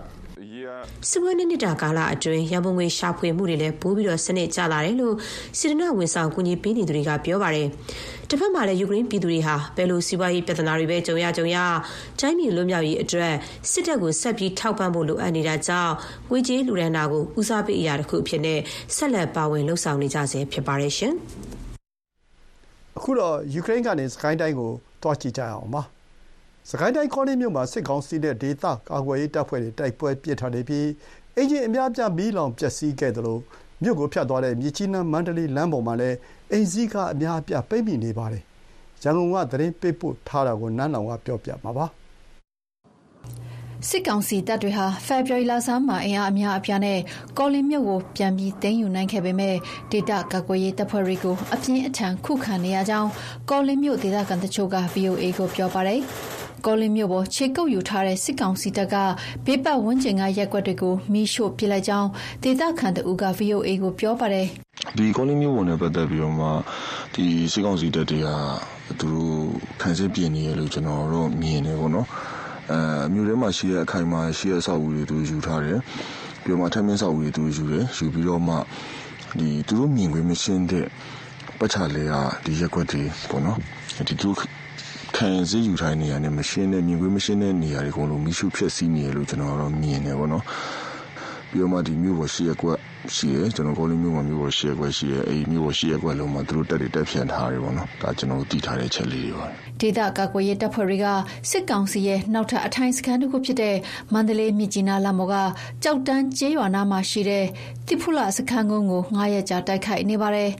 စစ်ပွဲနှစ်နှစ်တာကာလအတွင်းရန်ပုံငွေရှာဖွေမှုတွေလည်းပိုးပြီးတော့စနစ်ကျလာတယ်လို့စီဒနာဝန်ဆောင်ကူညီပေးနေသူတွေကပြောပါတယ်။တစ်ဖက်မှာလည်းယူကရိန်းပြည်သူတွေဟာဘယ်လိုစီးပွားရေးပြဿနာတွေပဲကြုံရကြုံရတိုင်းပြည်လွတ်မြောက်ရေးအတွက်စစ်တပ်ကိုဆက်ပြီးထောက်ပံ့ဖို့လိုအပ်နေတာကြောင့်ငွေကြေးလူဒန်းတာကိုဦးစားပေးအရာတစ်ခုအဖြစ်နဲ့ဆက်လက်ပါဝင်လှုပ်ဆောင်နေကြဆဲဖြစ်ပါတယ်ရှင်။အခုတော့ယူကရိန်းကနေစကိုင်းတိုင်းကိုတွားကြည့်ကြရအောင်ပါစ ကိုင်းတိုင်းကောလင်းမြို့မှာစစ်ကောင်စီနဲ့ဒေသကာကွယ်ရေးတပ်ဖွဲ့တွေတိုက်ပွဲပြစ်ထန်နေပြီးအင်ဂျင်အများအပြားမီးလောင်ပျက်စီးခဲ့တယ်လို့မြို့ကိုဖြတ်သွားတဲ့မြစ်ကြီးနားမန္တလေးလမ်းပေါ်မှာလည်းအင်စည်းကားအများအပြားပိတ်မိနေပါတယ်ရန်ကုန်ကသတင်းပေးပို့ထားတာကိုနန်းလောင်ကပြောပြမှာပါစစ်ကောင်စီတပ်တွေဟာဖေဖော်ဝါရီလဆန်းမှာအင်အားအများအပြားနဲ့ကောလင်းမြို့ကိုပြန်ပြီးသိမ်းယူနိုင်ခဲ့ပေမဲ့ဒေသကာကွယ်ရေးတပ်ဖွဲ့တွေကိုအပြင်းအထန်ခုခံနေရကြောင်းကောလင်းမြို့ဒေသခံတချို့က VOA ကိုပြောပါတယ်။ ကောလင်းမြို့ပေါ် ခြေကုပ်ယူထားတဲ့ စစ်ကောင်စီတပ်က ဘေးပတ်ဝန်းကျင်ကရက်ကွက်တွေကို မီးရှို့ပစ်လိုက်ကြောင်း ဒေသခံတဦးက VOA ကို ပြောပါတယ်။ဒီကောလင်းမျိုးပေါ်နဲ့ ပတ်သက်ပြီးတော့မှဒီစစ်ကောင်စီတပ်တွေက သူတို့ခံစစ်ပြင်နေရလို့ ကျွန်တော်တို့မြင်နေပေါ့နော်အဲမြို့ထဲမှာရှိတဲ့ အခိုင်အမာရှိတဲ့ အဆောက်အဦတွေ သူယူထားတယ် ပြီးတော့မှ ထပ်မင်းဆောက်အဦတွေ သူယူတယ် ယူပြီးတော့မှဒီသူတို့မြင်ခွင့်မရှင်းတဲ့ ပတ်ချလေကဒီရက်ကွက်တွေပေါ့နော်ဒီသူ ခံစစ်ယူထားတဲ့နေရာနဲ့မရှင်းတဲ့မြင်ခွင့်မရှင်းတဲ့နေရာတွေအကုန်လုံးမိရှုဖြစ်စီးနေရလို့ကျွန်တော်တို့မြင်နေပေါ့နော်ပြီးတော့မှဒီမြို့ပေါ်ရှိရက်ကွက်ရှိရဲကျွန်တော်ကောလင်းမြို့မှာမြို့ပေါ်ရှိရက်ကွက်ရှိရဲအဲဒီမြို့ပေါ်ရှိရက်ကွက်လုံးမှာသူတို့တက်တွေတက်ဖြန့်ထားတယ်ပေါ့နော်ဒါကျွန်တော်တို့တည်ထားတဲ့ချက်လေးတွေပါဒေသကာကွယ်ရေးတပ်ဖွဲ့တွေကစစ်ကောင်စီရဲ့နောက်ထပ်အထိုင်စခန်းတစ်ခုဖြစ်တဲ့မန္တလေးမြစ်ကြီးနားလမ်းပေါ်ကကြောက်တန်းကျေးရွာနားမှာရှိတဲ့တိဖုလစခန်းကုန်းကို9ရက်ကြာတိုက်ခိုက်နေပါတယ်။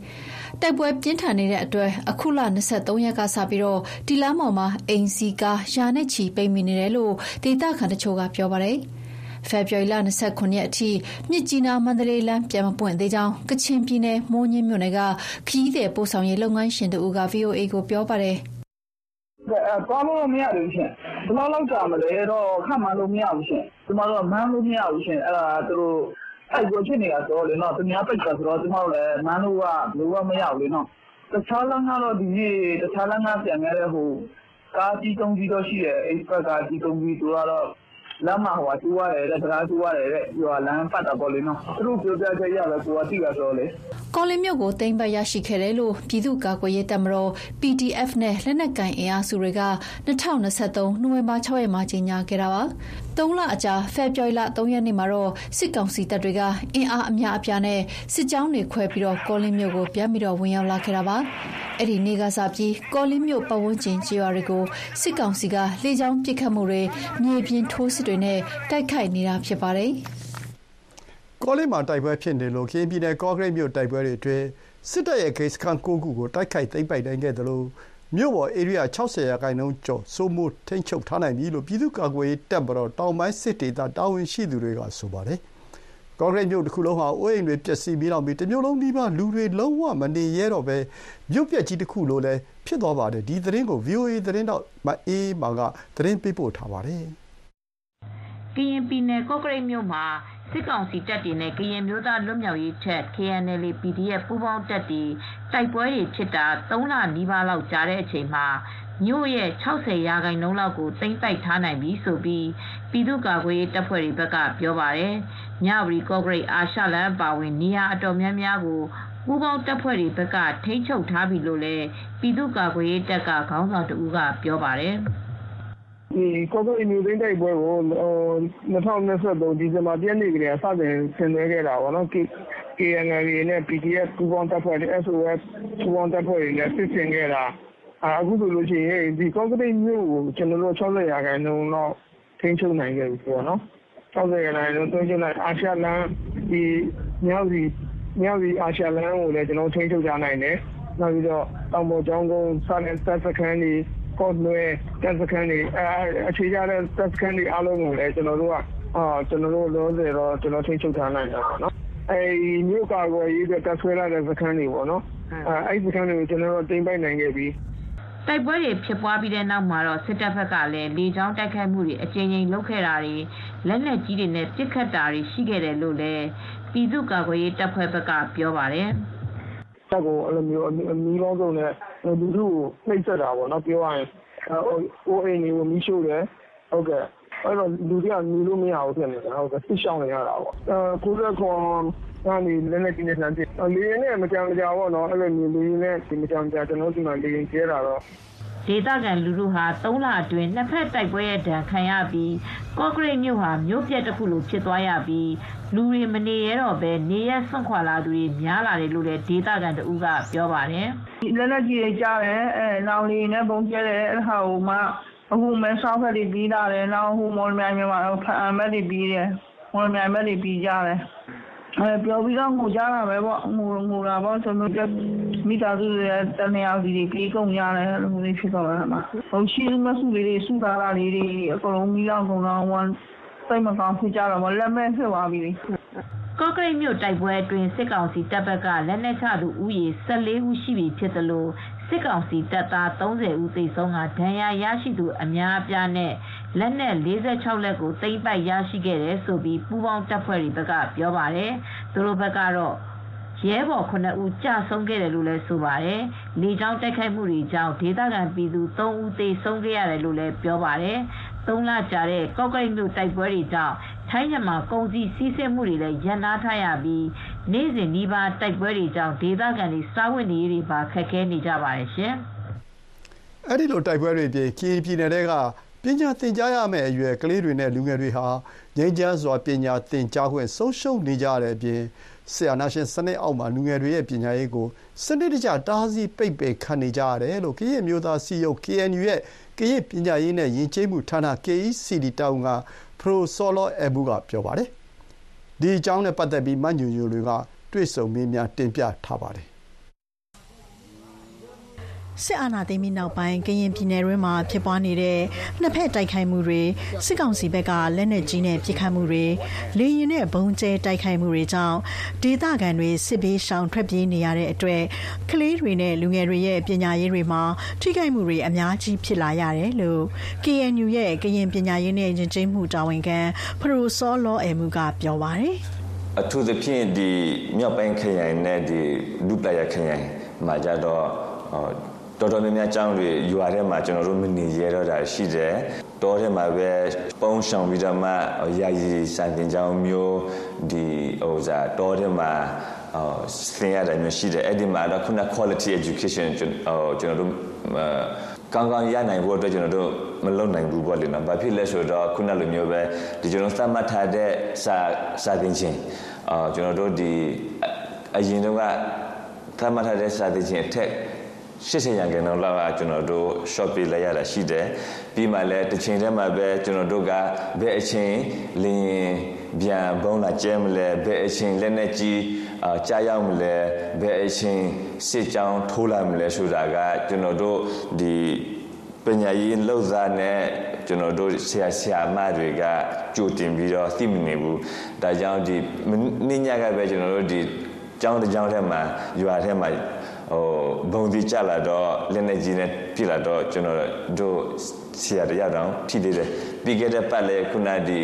တိုက်ပွဲပြင်းထန်နေတဲ့အတွက် အခုလ23ရက်ကစပြီးတော့ဒီလမ်းပေါ်မှာ အိမ်စီကား ရာနဲ့ချီ ပိတ်မိနေတယ်လို့ ဒေသခံတချို့က ပြောပါတယ်။ဖေဖော်ဝါရီလ29ရက်အထိ မြစ်ကြီးနားမန္တလေးလမ်း ပြန်မပွင့်သေးကြောင်း ကချင်ပြည်နယ် မိုးညင်းမြို့နယ်က ခရီးသည်ပို့ဆောင်ရေး လုပ်ငန်းရှင်တူက VOA ကို ပြောပါတယ်။အဲသွားလို့မရဘူးရှင်ဘယ်လောက်လောက်ကြာမလဲတော့ ခန့်မှန်းလို့ မရဘူးရှင်ကျမတို့ကမန်းလို့မရဘူးရှင်အဲ့ဒါ သူတို့ အဲ့ကိုဖြစ်နေတာဆိုတော့လေနော်သူများပိတ်တာဆိုတော့ကျမတို့လည်းမန်းလို့ကဘယ်လိုမှမရဘူးလေနော်တခြားလမ်းကတော့ဒီနေ့တခြားလမ်းကပြန်ခဲ့တဲ့ဟိုကားကြီးတုံးကြီးတော့ရှိတယ်အဲ့ဘက်ကကြီးတုံးကြီးသူကတော့လမ်းမှာဟိုကျိုးရတယ်တဲ့တရားကျိုးရတယ်တဲ့ဒီကလမ်းပတ်တာပေါ့လေနော်သူတို့ပြောပြချက်ရပဲကိုကသိရဆိုတော့လေကောလင်းမြို့ကိုသိမ်းပိုက်ရရှိခဲ့တယ်လို့ပြည်သူ့ကာကွယ်ရေးတပ်မတော် PDF နဲ့လက်နက်ကိုင်အင်အားစုတွေက2023နိုဝင်ဘာ6ရက်မှာကြေညာခဲ့တာပါ။ ၃လအကြာ ဖေဖော်ဝါရီလ3ရက်နေ့မှာတော့ စစ်ကောင်စီတပ်တွေက အင်အားအများအပြားနဲ့ စစ်ကြောင်းတွေခွဲပြီးတော့ကောလင်းမြို့ကို ပြန်ပြီးတော့ဝင်ရောက်လာခဲ့တာပါ။အဲ့ဒီနေ့ကစပြီး ကောလင်းမြို့ပတ်ဝန်းကျင် ကျေးရွာတွေကို စစ်ကောင်စီက လေကြောင်းပစ်ခတ်မှုတွေ မြေပြင်ထိုးစစ်တွေနဲ့ တိုက်ခိုက်နေတာဖြစ်ပါတယ်။ကောလင်းမှာ တိုက်ပွဲဖြစ်နေလို့ ကရင်ပြည်နယ် ကော့ကရိတ်မြို့ တိုက်ပွဲတွေအတွင်း စစ်တပ်ရဲ့ ဂိတ်စခန်း ၉ ခုကို တိုက်ခိုက်သိမ်းပိုက်နိုင်ခဲ့သလို မြို့ပေါ် ဧရိယာ60ရာခိုင်နှုန်းကျော် စိုးမိုးထိန်းချုပ်ထားနိုင်ပြီလို့ ပြည်သူ့ကာကွယ်ရေးတပ်မတော် တောင်ပိုင်းစစ်ဒေသ တာဝန်ရှိသူတွေက ဆိုပါတယ်။ကော့ကရိတ်မြို့တစ်ခုလုံးဟာ အိုးအိမ်တွေ ပျက်စီးပြီးတော့ပြီးတစ်မြို့လုံးနီးပါး လူတွေ လုံးဝ မနေရဲတော့ပဲမြို့ပျက်ကြီးတစ်ခုလိုလည်း ဖြစ်သွားပါတယ်။ဒီသတင်းကို VOA သတင်းတောက် မအေးအေးမာက သတင်းပေးပို့ထားပါတယ်။ကရင်ပြည်နယ် ကော့ကရိတ်မြို့မှာ စစ်ကောင်စီတပ်တွေနဲ့ကရင်မျိုးသားလွတ်မြောက်ရေးတပ် KNLA PDF ပူးပေါင်းတပ်တွေတိုက်ပွဲတွေဖြစ်တာ၃လနီးပါးလောက်ကြာတဲ့အချိန်မှာမြို့ရဲ့60ရာခိုင်နှုန်းလောက်ကိုသိမ်းပိုက်ထားနိုင်ပြီလို့ပြည်သူ့ကာကွယ်ရေးတပ်ဖွဲ့တွေဘက်ကပြောပါတယ်။မြဝတီကော့ကရိတ်အာရှလမ်းအပါအဝင်နေရာအတော်များများကိုပူးပေါင်းတပ်ဖွဲ့တွေဘက်ကထိန်းချုပ်ထားပြီလို့လည်းပြည်သူ့ကာကွယ်ရေးတပ်ကခေါင်းဆောင်တဦးကပြောပါတယ်။ ဒီကော့ကရိတ်မြို့သိမ်းတိုက်ပွဲကို2023ဒီဇင်ဘာလ1ရက်နေ့ကတည်းကစတင်ဆင်နွှဲခဲ့တာပေါ့နော် KNLA နဲ့ PDF ပူးပေါင်းတပ်ဖွဲ့တွေ SOF ပူးပေါင်းတပ်ဖွဲ့တွေနဲ့စစ်ဆင်ခဲ့တာအခုဆိုလို့ရှိရင်ဒီကော့ကရိတ်မြို့ကိုကျွန်တော်တို့60ရာခိုင်နှုန်းလောက်ထိန်းချုပ်နိုင်ခဲ့ပြီပေါ့နော်60ရာခိုင်နှုန်းထိန်းချုပ်နိုင်အာရှလမ်းဒီမြောက်စီမြောက်စီအာရှလမ်းကိုလည်းကျွန်တော်ထိန်းချုပ်ထားနိုင်တယ်နောက်ပြီးတော့တောင်ပေါ်ကျောင်းကုန်းစတဲ့တပ်စခန်းတွေ ကော့နွဲတပ်စခန်းတွေအဲအခြေချတဲ့တပ်စခန်းတွေအားလုံးကိုလည်းကျွန်တော်တို့ကအာကျွန်တော်တို့လုံးစေတော့ကျွန်တော်ထိန်းချုပ်ထားနိုင်တာပေါ့နော်အဲဒီမြို့ကာကွယ်ရေးအတွက်တပ်ဆွဲထားတဲ့စခန်းတွေပေါ့နော်အဲအဲဒီစခန်းတွေကိုကျွန်တော်တို့တင်ပိုက်နိုင်ခဲ့ပြီတိုက်ပွဲတွေဖြစ်ပွားပြီးတဲ့နောက်မှာတော့စစ်တပ်ဘက်ကလည်းလေကြောင်းတိုက်ခိုက်မှုတွေအကြိမ်ကြိမ်လုပ်ခဲ့တာတွေလက်နက်ကြီးတွေနဲ့ပစ်ခတ်တာတွေရှိခဲ့တယ်လို့လည်းပြည်သူ့ကာကွယ်ရေးတပ်ဖွဲ့ဘက်ကပြောပါတယ် တပ်ကို အဲ့လိုမျိုးအမီးပေါင်းစုံနဲ့ လူထုကို နှိပ်စက်တာပေါ့နော် ပြောရရင် အိုးအိမ်တွေကို မီးရှို့တယ်ဟုတ်ကဲ့အဲ့တော့ လူတွေက နေလို့မရဘူးဖြစ်နေတာဟုတ်ကဲ့ဆစ်ရှောင်နေရတာပေါ့အဲကိုရက်ခွန်ကနေလည်းလည်းဒီနေ့ဆန်းပြလေရင်နဲ့ မကြံကြပေါ့နော် အဲ့လိုမျိုး လေရင်နဲ့ဒီမကြံကြကျွန်တော်ဒီမှာ လေရင်ကျဲတာတော့ ဒေသခံလူထုဟာ၃လအတွင်းနှစ်ဖက်တိုက်ပွဲရဲ့ဒဏ်ခံရပြီးကော့ကရိတ်မြို့ဟာမြို့ပြက်တစ်ခုလိုဖြစ်သွားရပြီးလူတွေမနေရတော့ပဲနေရစွန့်ခွာလာသူတွေများလာတယ်လို့လည်းဒေသခံတဦးကပြောပါတယ်လက်လက်ကြီးတွေကြားတယ်အဲလောင်လီနဲ့ပုံကျဲတယ်အဲ့ဟာဟိုမှအခုမဲဆောက်ဖက်တွေပြီးလာတယ်နောက်ဟိုမော်လမြိုင်မြန်မာဖအမ်မက်တွေပြီးတယ်မော်လမြိုင်မက်တွေပြီးကြတယ် အဲပြောပြီးတော့ငိုကြတာပဲပေါ့ငိုငိုတာပေါ့ဆိုလို့မိသားစုတွေတနေရာစီတွေပြေးကုန်ရတယ်အဲ့လိုမျိုးဖြစ်သွားတာမှာဟိုရှိမစုလေးတွေစုသားတာလေးတွေအကုန်လုံးမိတော့ကုန်တော့ဝမ်းစိတ်မကောင်းဖြစ်ကြတော့မလက်မဲ့ဖြစ်သွားပြီကော့ကရိတ်မြို့တိုက်ပွဲအတွင်းစစ်ကောင်စီတပ်ဘက်ကလက်နက်ချသူဦးရေ14ဦးရှိပြီဖြစ်သလိုစစ်ကောင်စီတပ်သား30ဦးသေဆုံးကဒဏ်ရာရရှိသူအများအပြားနဲ့ လက်နက်46လက်ကိုသိမ်းပိုက်ရရှိခဲ့တယ်ဆိုပြီးပူးပေါင်းတပ်ဖွဲ့တွေဘက်ကပြောပါတယ်။သူတို့ဘက်ကတော့ရဲဘော်9ဦးကြာဆုံးခဲ့တယ်လို့လည်းဆိုပါတယ်။လေကြောင်းတိုက်ခိုက်မှုတွေကြောင့်ဒေသခံပြည်သူ3ဦးသေဆုံးခဲ့ရတယ်လို့လည်းပြောပါတယ်။သုံးလကြာတဲ့ကော့ကရိတ်မြို့တိုက်ပွဲတွေကြောင့်ထိုင်းမြန်မာကုန်စည်စီးဆင်းမှုတွေလည်းရပ်နားထားရပြီးနေ့စဉ်နှီးပါတိုက်ပွဲတွေကြောင့်ဒေသခံတွေစားဝတ်နေရေးတွေပါခက်ခဲနေကြပါတယ်ရှင်။အဲ့ဒီလိုတိုက်ပွဲတွေပြင်ကရင်ပြည်နယ်က ပညာသင်ကြားရမယ့်အရွယ်ကလေးတွေနဲ့လူငယ်တွေဟာငြိမ်းချမ်းစွာပညာသင်ကြားခွင့်ဆုံးရှုံးနေကြတဲ့အပြင်ဆရာနာရှင်စနစ်အောက်မှာလူငယ်တွေရဲ့ပညာရေးကိုစနစ်တကျတားဆီးပိတ်ပင်ခံနေကြရတယ်လို့ကရင်မျိုးသားစီယုတ် KNU ရဲ့ကရင်ပညာရေးနဲ့ယဉ်ကျေးမှုဌာန KECD တာဝန်ကဖရိုစောလောအဘူကပြောပါတယ်။ဒီအကြောင်းနဲ့ပတ်သက်ပြီးမညွညွတွေကတွေ့ဆုံမေးမြန်းတင်ပြထားပါတယ်။ စစ်အာဏာသိမ်းပြီးနောက်ပိုင်းကရင်ပြည်နယ်တွင်းမှာဖြစ်ပွားနေတဲ့နှစ်ဖက်တိုက်ခိုက်မှုတွေစစ်ကောင်စီဘက်ကလက်နက်ကြီးနဲ့ပစ်ခတ်မှုတွေလေရင်နဲ့ဘုံကျဲတိုက်ခိုက်မှုတွေကြောင့်ဒေသခံတွေစစ်ဘေးရှောင်ထွက်ပြေးနေရတဲ့အတွက်ကလေးတွေနဲ့လူငယ်တွေရဲ့ပညာရေးတွေမှာထိခိုက်မှုတွေအများကြီးဖြစ်လာရတယ်လို့ KNU ရဲ့ကရင်ပညာရေးနဲ့ယဉ်ကျေးမှုတာဝန်ခံဖရိုစောလောအမှုကပြောပါတယ်အထူးသဖြင့်ဒီမြောက်ပိုင်းခရိုင်နဲ့ဒီဒုပလာရခရိုင်မှာကြတော့အော် တော်တော်များများကျောင်းတွေရွာထဲမှာကျွန်တော်တို့မနေရတော့တာရှိတယ်တောထဲမှာပဲပုံးဆောင်ပြီးတော့မှယာယီစံတင်ကျောင်းမျိုးဒီဟိုစားတောထဲမှာအော်သင်ရတယ်မျိုးရှိတယ်အဲ့ဒီမှာတော့ခုန quality education ကျွန်တော်ကျွန်တော်တို့ကောင်းကောင်းရနိုင်ဖို့အတွက်ကျွန်တော်တို့မလုပ်နိုင်ဘူးပေါ့လေနော်။ဘာဖြစ်လဲဆိုတော့ခုနလိုမျိုးပဲဒီကျွန်တော်သတ်မှတ်ထားတဲ့စာစာသင်ခြင်းအာကျွန်တော်တို့ဒီအရင်တော့ကသတ်မှတ်ထားတဲ့စာသင်ခြင်းအထက် 80ရာခိုင်နှုန်းလောက်ကကျွန်တော်တို့ short ပေးလိုက်ရတာရှိတယ်ပြီးမှလည်းတစ်ချိန်တည်းမှာပဲကျွန်တော်တို့ကဘယ်အချိန်လင်းပြန်ဘုံလာကျဲမလဲဘယ်အချိန်လက်နဲ့ကြီးအာကြားရောက်မလဲဘယ်အချိန်စစ်ကြောင်းထိုးလာမလဲဆိုတာကကျွန်တော်တို့ဒီပညာရေးလှုပ်ရှားနဲ့ကျွန်တော်တို့ဆရာဆရာမတွေကကြိုတင်ပြီးတော့သိမနေဘူးဒါကြောင့်ဒီနေ့ညကပဲကျွန်တော်တို့ဒီကျောင်းတစ်ကျောင်းထဲမှာရွာထဲမှာ ဟိုဘုံဒီကြလာတော့လက်နေကြီးနဲ့ပြလာတော့ကျွန်တော်တို့ဆရာတရားတောင်ထိသေးတယ်ပြီးခဲ့တဲ့ပတ်လေခုနဒီ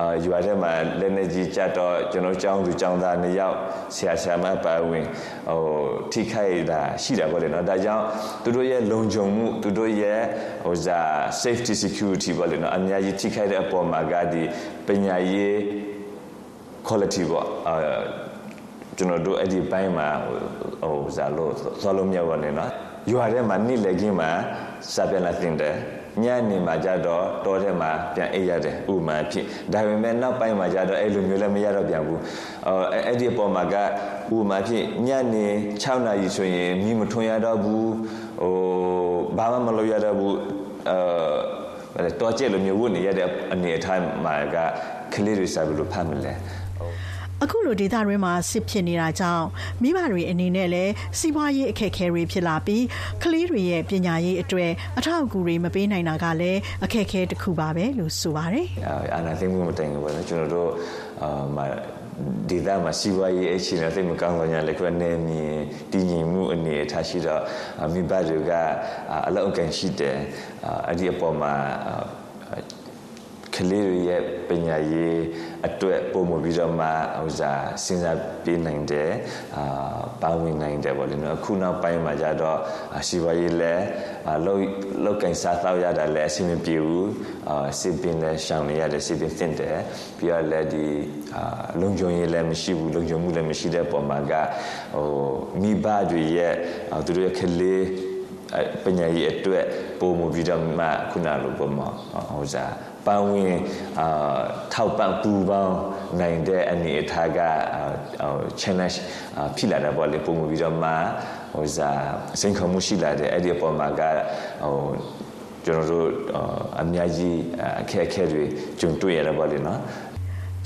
အာရွာထဲမှာလက်နေကြီးကြတော့ကျွန်တော်ကျောင်းသူကျောင်းသားနှစ်ယောက်ဆရာဆရာမပါဝင်ဟိုထိခိုက်တာရှိတာပေါ့လေနော်ဒါကြောင့်သူတို့ရဲ့လုံခြုံမှုသူတို့ရဲ့ဟိုဇာ safety security ပေါ့လေနော်အများကြီးထိခိုက်တဲ့အပေါ်မှာကဒီပညာရေး quality ပေါ့အာကျွန်တော်တို့အဲ့ဒီဘိုင်းမှာဟို ဇာလို့သွားလို့မြောက်ပါနဲ့နော်ရွာထဲမှာနေ့လည်ခင်းမှာစာပြန်လာတင်တယ်ညနေမှာကြတော့တောထဲမှာပြန်အိပ်ရတယ်ဥမာဖြစ်ဒါပေမဲ့နောက်ပိုင်းမှာကြတော့အဲ့လိုမျိုးလည်းမရတော့ပြန်ဘူးအော်အဲ့ဒီအပေါ်မှာကဥမာဖြစ်ညနေ6နာရီဆိုရင်မိမထွန်ရတော့ဘူးဟိုဘာမှမလုပ်ရတော့ဘူးအဲတော့ကျဲလိုမျိုးဝတ်နေရတဲ့အနေအထားမှာကကလေးတွေစာဘယ်လိုဖတ်မလဲ အခုလိုဒေတာတွင်းမှာစစ်ဖြစ်နေတာကြောင့်မိဘတွေအနေနဲ့လည်းစီးပွားရေးအခက်အခဲတွေဖြစ်လာပြီးကလေးတွေရဲ့ပညာရေးအတွေ့အထောက်အကူတွေမပေးနိုင်တာကလည်းအခက်အခဲတစ်ခုပါပဲလို့ဆိုပါတယ်အာနာသိမှုမတိုင်ဘူးပေါ့နော်ကျွန်တော်တို့အာမဒီသားမှာစီးပွားရေးအခြေအနေသိမကောင်းတော့ညာလေခွနဲ့မြင်တည်ငြိမ်မှုအနေအထားရှိတော့မိဘတွေကအလောက်အကန်ရှိတယ်အဲ့ဒီအပေါ်မှာ ကလေးတွေရဲ့ပညာရေးအတွက်ပုံမပြီးတော့မှဟိုစားစဉ်းစားပေးနိုင်တယ်အာပါဝင်နိုင်တယ်ပေါ့လေနော်အခုနောက်ပိုင်းမှာကြတော့စီပွားရေးလဲလောက်လောက်ကင်စားတော့ရတာလဲအဆင်မပြေဘူးအာစစ်ပင်လဲရှောင်နေရတယ်စစ်ပင်သင့်တယ်ပြီးတော့လဲဒီအာလုံခြုံရေးလည်းမရှိဘူးလုံခြုံမှုလည်းမရှိတဲ့ပုံမှာကဟိုမိဘတွေရဲ့သူတို့ရဲ့ကလေးပညာရေးအတွက်ပုံမပြီးတော့မှခုနလိုပုံမှာဟိုစား ပန်းဝင်အာထောက်ပံ့ပူပေါင်းနိုင်တဲ့အနေအထားကဟို challenge ဖြစ်လာတာပေါ့လေပုံမပြီးတော့မှဟိုစားစိန်ခေါ်မှုရှိလာတဲ့အဲ့ဒီအပေါ်မှာကဟိုကျွန်တော်တို့အများကြီးအခက်အခဲတွေကြုံတွေ့ရတာပေါ့လေနော်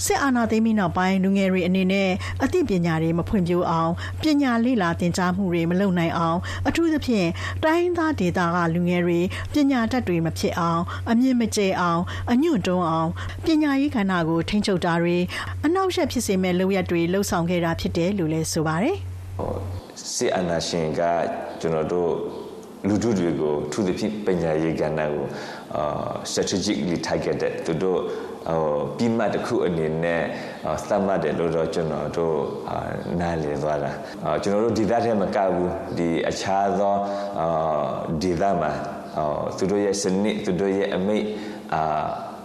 စစ်အာဏာသိမ်းပြီးနောက်ပိုင်းလူငယ်တွေအနေနဲ့အသိပညာတွေမဖွံ့ဖြိုးအောင်ပညာလေ့လာသင်ကြားမှုတွေမလုပ်နိုင်အောင်အထူးသဖြင့်တိုင်းရင်းသားဒေသကလူငယ်တွေပညာတတ်တွေမဖြစ်အောင်အမြင့်မကျဲအောင်အညွန့်တွန်းအောင်ပညာရေးကဏ္ဍကိုထိန်းချုပ်တာတွေအနောက်ရှက်ဖြစ်စေမဲ့လုပ်ရက်တွေလှုပ်ဆောင်ခဲ့တာဖြစ်တယ်လို့လည်းဆိုပါတယ်စစ်အာဏာရှင်ကကျွန်တော်တို့လူထုတွေကိုထူးသဖြင့်ပညာရေးကဏ္ဍကိုအာ strategically targeted သူတို့ ဟိုပြီးမှတ်တစ်ခုအနေနဲ့အာသတ်မှတ်တယ်လို့တော့ကျွန်တော်တို့အာနားလည်သွားတာအာကျွန်တော်တို့ဒီသားထဲမကဘူးဒီအခြားသောအာဒီသားမှာအာသူတို့ရဲ့စနစ်သူတို့ရဲ့အမိတ်အာ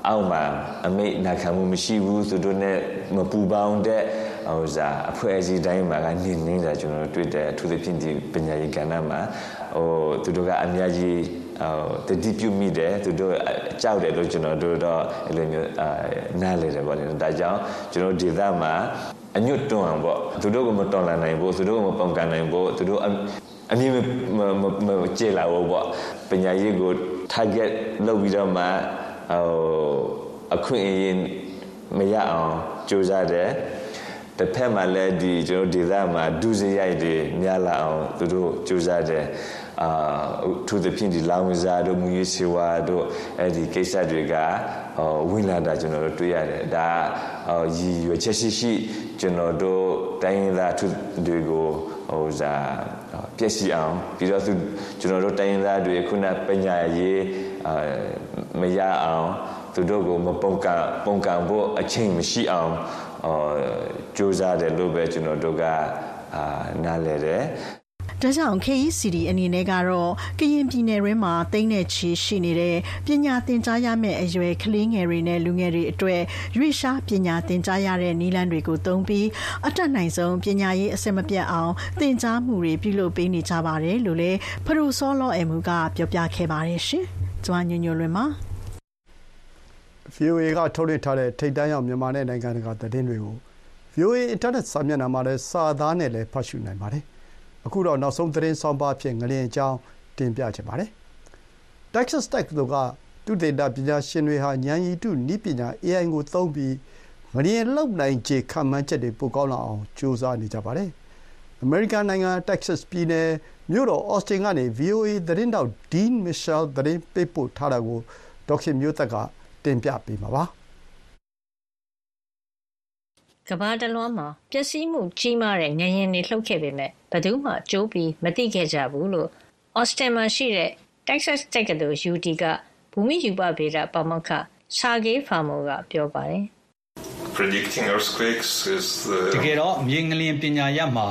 အောက်မှာအမိတ်နာခံမှုမရှိဘူးသူတို့ ਨੇ မပူပေါင်းတဲ့ဟိုစားအဖွဲ့အစည်းတိုင်းမှာကနေနေတာကျွန်တော်တို့တွေ့တယ်အထူးသဖြင့်ဒီပညာရေးကဏ္ဍမှာဟိုသူတို့ကအများကြီး ဟိုတတိပြုမိတယ်သူတို့ကြောက်တယ်လို့ကျွန်တော်တို့တော့အဲ့လိုမျိုးအာနားလေတယ်ပေါ့လေဒါကြောင့်ကျွန်တော်ဒေသမှာအညွတ်တွန်းအောင်ပေါ့သူတို့ကမတော်လန်နိုင်ဘူးသူတို့ကမပုံကန်နိုင်ဘူးသူတို့အမြင်မမမကျေလာဘူးပေါ့ပညာရေးကို target လုပ်ပြီးတော့မှဟိုအခွင့်အရေးမရအောင်ကြိုးစားတယ်တစ်ဖက်မှာလည်းဒီကျွန်တော်ဒေသမှာဒုစရိုက်တွေများလာအောင်သူတို့ကြိုးစားတယ် အာသူတို့ပြင်ဒီလောင်ဝဇာတို့မူရေးစေဝါတို့အဲ့ဒီကိစ္စတွေကဟောဝင်လာတာကျွန်တော်တို့တွေ့ရတယ်ဒါဟောရည်ရွယ်ချက်ရှိရှိကျွန်တော်တို့တိုင်းရင်းသားသူတွေကိုဟိုဇာပြည့်စည်အောင်ပြီးတော့သူကျွန်တော်တို့တိုင်းရင်းသားတွေခုနပညာရေးအာမရအောင်သူတို့ကိုမပုံကပုံကံဖို့အချိန်မရှိအောင်အော်စူးစမ်းတယ်လို့ပဲကျွန်တော်တို့ကအာနားလဲတယ် ဒါကြောင့် KECD အနေနဲ့ကတော့ကရင်ပြည်နယ်ရင်းမှာတိမ့်တဲ့ချီရှိနေတဲ့ပညာသင်ကြားရမယ့်အရွယ်ကလေးငယ်တွေနဲ့လူငယ်တွေအတွက်ရွေးရှားပညာသင်ကြားရတဲ့နည်းလမ်းတွေကိုသုံးပြီးအတက်နိုင်ဆုံးပညာရေးအစစ်မပြတ်အောင်သင်ကြားမှုတွေပြုလုပ်ပေးနေကြပါတယ်လို့လည်းဖရူစောလောအမှုကပြောပြခဲ့ပါတယ်ရှင်။ကျွမ်းညညလွင်ပါ VOA ကထုတ်လွှင့်ထားတဲ့ထိပ်တန်းရောက်မြန်မာနဲ့နိုင်ငံတကာသတင်းတွေကို VOA အင်တာနက်စာမျက်နှာမှာလည်းစာသားနဲ့လည်းဖတ်ရှုနိုင်ပါတယ်။ အခုတော့နောက်ဆုံးသတင်းဆောင်းပါးဖြင့်ငလျင်အကြောင်းတင်ပြချင်ပါတယ်။ Texas Tech တို့ကသုတေသပညာရှင်တွေဟာဉာဏ်ရည်တုနည်းပညာ AI ကိုသုံးပြီးငလျင်လှုပ်နိုင်ခြေခန့်မှန်းချက်တွေပိုကောင်းလာအောင်ကြိုးစားနေကြပါတယ်။အမေရိကန်နိုင်ငံတက္ကဆက်ပြည်နယ်မြို့တော်အော်စတင်ကနေ VOA သတင်းထောက် Dean Mitchell သတင်းပေးပို့ထားတာကိုဒေါက်ခင်မျိုးသက်ကတင်ပြပေးမှာပါ။ ကမ္ဘာတလွှားမှာပျက်စီးမှုကြီးမားတဲ့ငလျင်တွေလှုပ်ခဲ့ပေမဲ့ဘယ်သူမှကြိုးပြီးမသိခဲ့ကြဘူးလို့အော်စတင်မှာရှိတဲ့ Texas တက္ကသိုလ် UT ကဘူမိရူပဗေဒပါမောက္ခ Sergey Fomel ကပြောပါတယ် predicting earthquakes is တကယ်တော့မြေငလျင်ပညာရပ်မှာ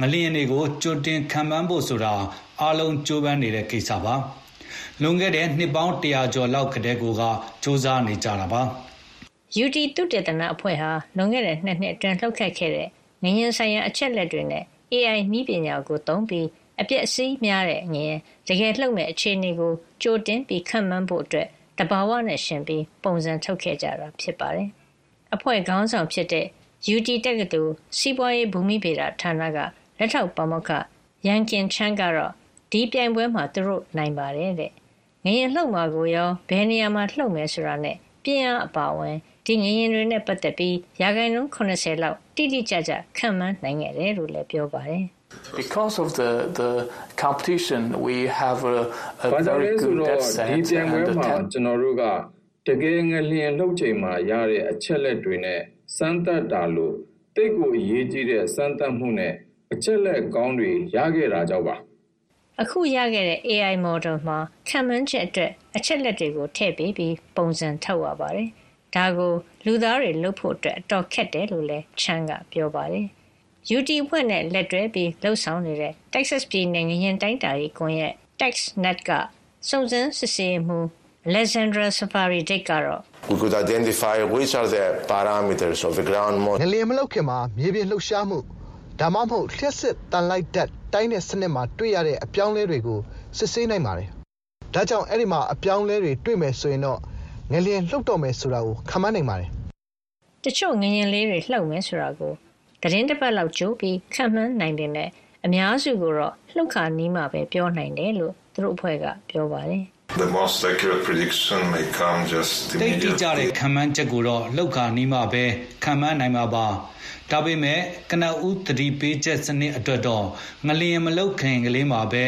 ငလျင်တွေကိုကြိုတင်ခံမှန်းဖို့ဆိုတာအားလုံးကြိုးပမ်းနေတဲ့ကိစ္စပါလွန်ခဲ့တဲ့နှစ်ပေါင်း100ကျော်လောက်ကတည်းကစ조사နေကြတာပါ UT သုတေသနအဖွဲ့ဟာလွန်ခဲ့တဲ့နှစ်နှစ်အတွင်းလှုပ်ခတ်ခဲ့တဲ့ငလျင်ဆိုင်ရာအချက်လက်တွေနဲ့ AI နည်းပညာကိုသုံးပြီးအပျက်အစီးများတဲ့ငလျင်တကယ်လှုပ်မဲ့အခြေအနေကိုကြိုတင်ပြီးခန့်မှန်းဖို့အတွက်တဘာဝနဲ့ရှင်ပြီးပုံစံထုတ်ခဲ့ကြတာဖြစ်ပါတယ်။အဖွဲ့ခေါင်းဆောင်ဖြစ်တဲ့ UT တက္ကသိုလ်စီးပွားရေးဘူမိဗေဒဌာနကလက်ထောက်ပါမောက္ခရန်ကင်ချန်းကတော့ဒီပြိုင်ပွဲမှာသူတို့နိုင်ပါတယ်တဲ့။ငရင်လှုပ်မှာကိုရောဘယ်နေရာမှာလှုပ်မယ်ဆိုတာနဲ့ပြင်းအားအပါအဝင် ဒီငရင်တွေနဲ့ပတ်သက်ပြီးရာခိုင်နှုန်း80လောက်တိတိကျကျခံမှန်းနိုင်ခဲ့တယ်လို့လည်းပြောပါတယ်။ Because of the the competition, we have a, a ဘာကြောင့် very လဲဆို good တော့ data ဒီ set ပြိုင်ပွဲ and the မှာ test ကျွန်တော်တို့ကတကယ်ငလျင်လှုပ်ချိန်မှာရတဲ့အချက်လက်တွေနဲ့စမ်းသပ်တာလို့တိတ်ကိုအရေးကြီးတဲ့စမ်းသပ်မှုနဲ့အချက်လက်ကောင်းတွေရခဲ့တာကြောင့်ပါအခုရခဲ့တဲ့ AI model မှာခံမှန်းချက်အတွက်အချက်လက်တွေကိုထည့်ပေးပြီးပုံစံထုတ်ရပါတယ်။ ဒါကိုလူသားတွေလုပ်ဖို့အတွက်အတော်ခက်တယ်လို့လည်းချမ်းကပြောပါတယ်။ UT ဖွဲ့နဲ့လက်တွဲပြီးလှုပ်ဆောင်နေတဲ့ Texas ပြည်နယ်ငလျင်တိုင်းတာရေးကွန်ရက် TexNet ကစုံစမ်းစစ်ဆေးမှု Alexandra Safari Dick ကတော့ We could identify which are the parameters of the ground င model. လျင်မလောက်ခင်မှာမြေပြင်လှုပ်ရှားမှုဒါမှမဟုတ်လျှက်စစ်တန်လိုက်ဓာတ်တိုင်းတဲ့စနစ်မှာတွေ့ရတဲ့အပြောင်းအလဲတွေကိုစစ်ဆေးနိုင်ပါတယ်။ဒါကြောင့်အဲ့ဒီမှာအပြောင်းအလဲတွေတွေ့မယ်ဆိုရင်တော့ ငလျင်လှုပ်တော့မယ်ဆိုတာကိုခန့်မှန်းနိုင်ပါတယ်တချို့ငရင်လေးတွေလှုပ်မယ်ဆိုတာကိုသတင်းတစ်ပတ်လောက်ကြိုးပြီးခံမှန်းနိုင်ပေမဲ့အများစုကိုတော့လှုပ်ခါနီးမှပဲပြောနိုင်တယ်လို့သူတို့အဖွဲ့ကပြောပါတယ် The most accurate prediction may come just တိတ်တိ immediately. ကျတဲ့ခံမှန်းချက်ကိုတော့လောက်ခါနီးမှပဲခံမှန်းနိုင်မှာပါဒါပေမဲ့ကနဦးသတိပေးချက်စနစ်အတွက်တော့ငလျင်မလောက်ခင်ကလေးမှာပဲ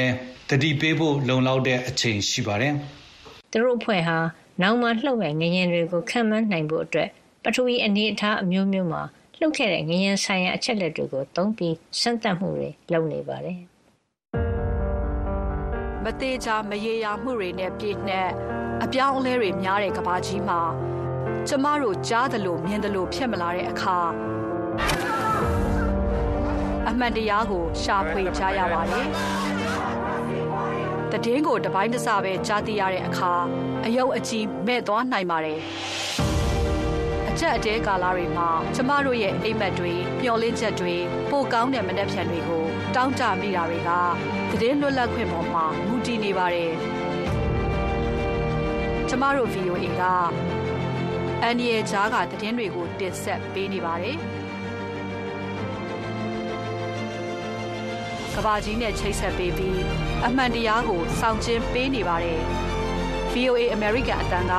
သတိပေးဖို့လုံလောက်တဲ့အချိန်ရှိပါတယ်သူတို့အဖွဲ့ဟာ နောက်မှလှုပ်မဲ့ငရင်တွေကိုခံမှန်းနိုင်ဖို့အတွက်ပထဝီအနေအထားအမျိုးမျိုးမှာလှုပ်ခဲ့တဲ့ငရင်ဆိုင်ရာအချက်လက်တွေကိုသုံးပြီးစမ်းသပ်မှုတွေလုပ်နေပါတယ်မသေးချာမရေရာမှုတွေနဲ့ပြည့်နှက်အပြောင်းအလဲတွေများတဲ့ကဘာကြီးမှာကျမတို့ကြားသလိုမြင်သလိုဖြစ်မလာတဲ့အခါအမှန်တရားကိုရှာဖွေကြရပါတယ်။ တည်င်းကိုတပိုင်းတစပဲကြားသိရတဲ့အခါအယုတ်အကြီးမဲ့သွားနိုင်ပါတယ်။အချက်အတဲကာလတွေမှာကျမတို့ရဲ့အိမ်မက်တွေမျောလင်းချက်တွေပိုကောင်းတဲ့မနှက်ဖြန်တွေကိုတောင်းတမိတာတွေကတည်င်းလွတ်လပ်ခွင့်ပေါ်မှာမူတည်နေပါတယ်။ကျမတို့ VOA ကအန်ဒီရဲ့ဂျားကတည်င်းတွေကိုတင်ဆက်ပေးနေပါတယ်။ ကဘာကြီးနဲ့ချိတ်ဆက်ပေးပြီးအမှန်တရားကိုစောင့်ကျင်းပေးနေပါတယ်။ VOA American အတန်းက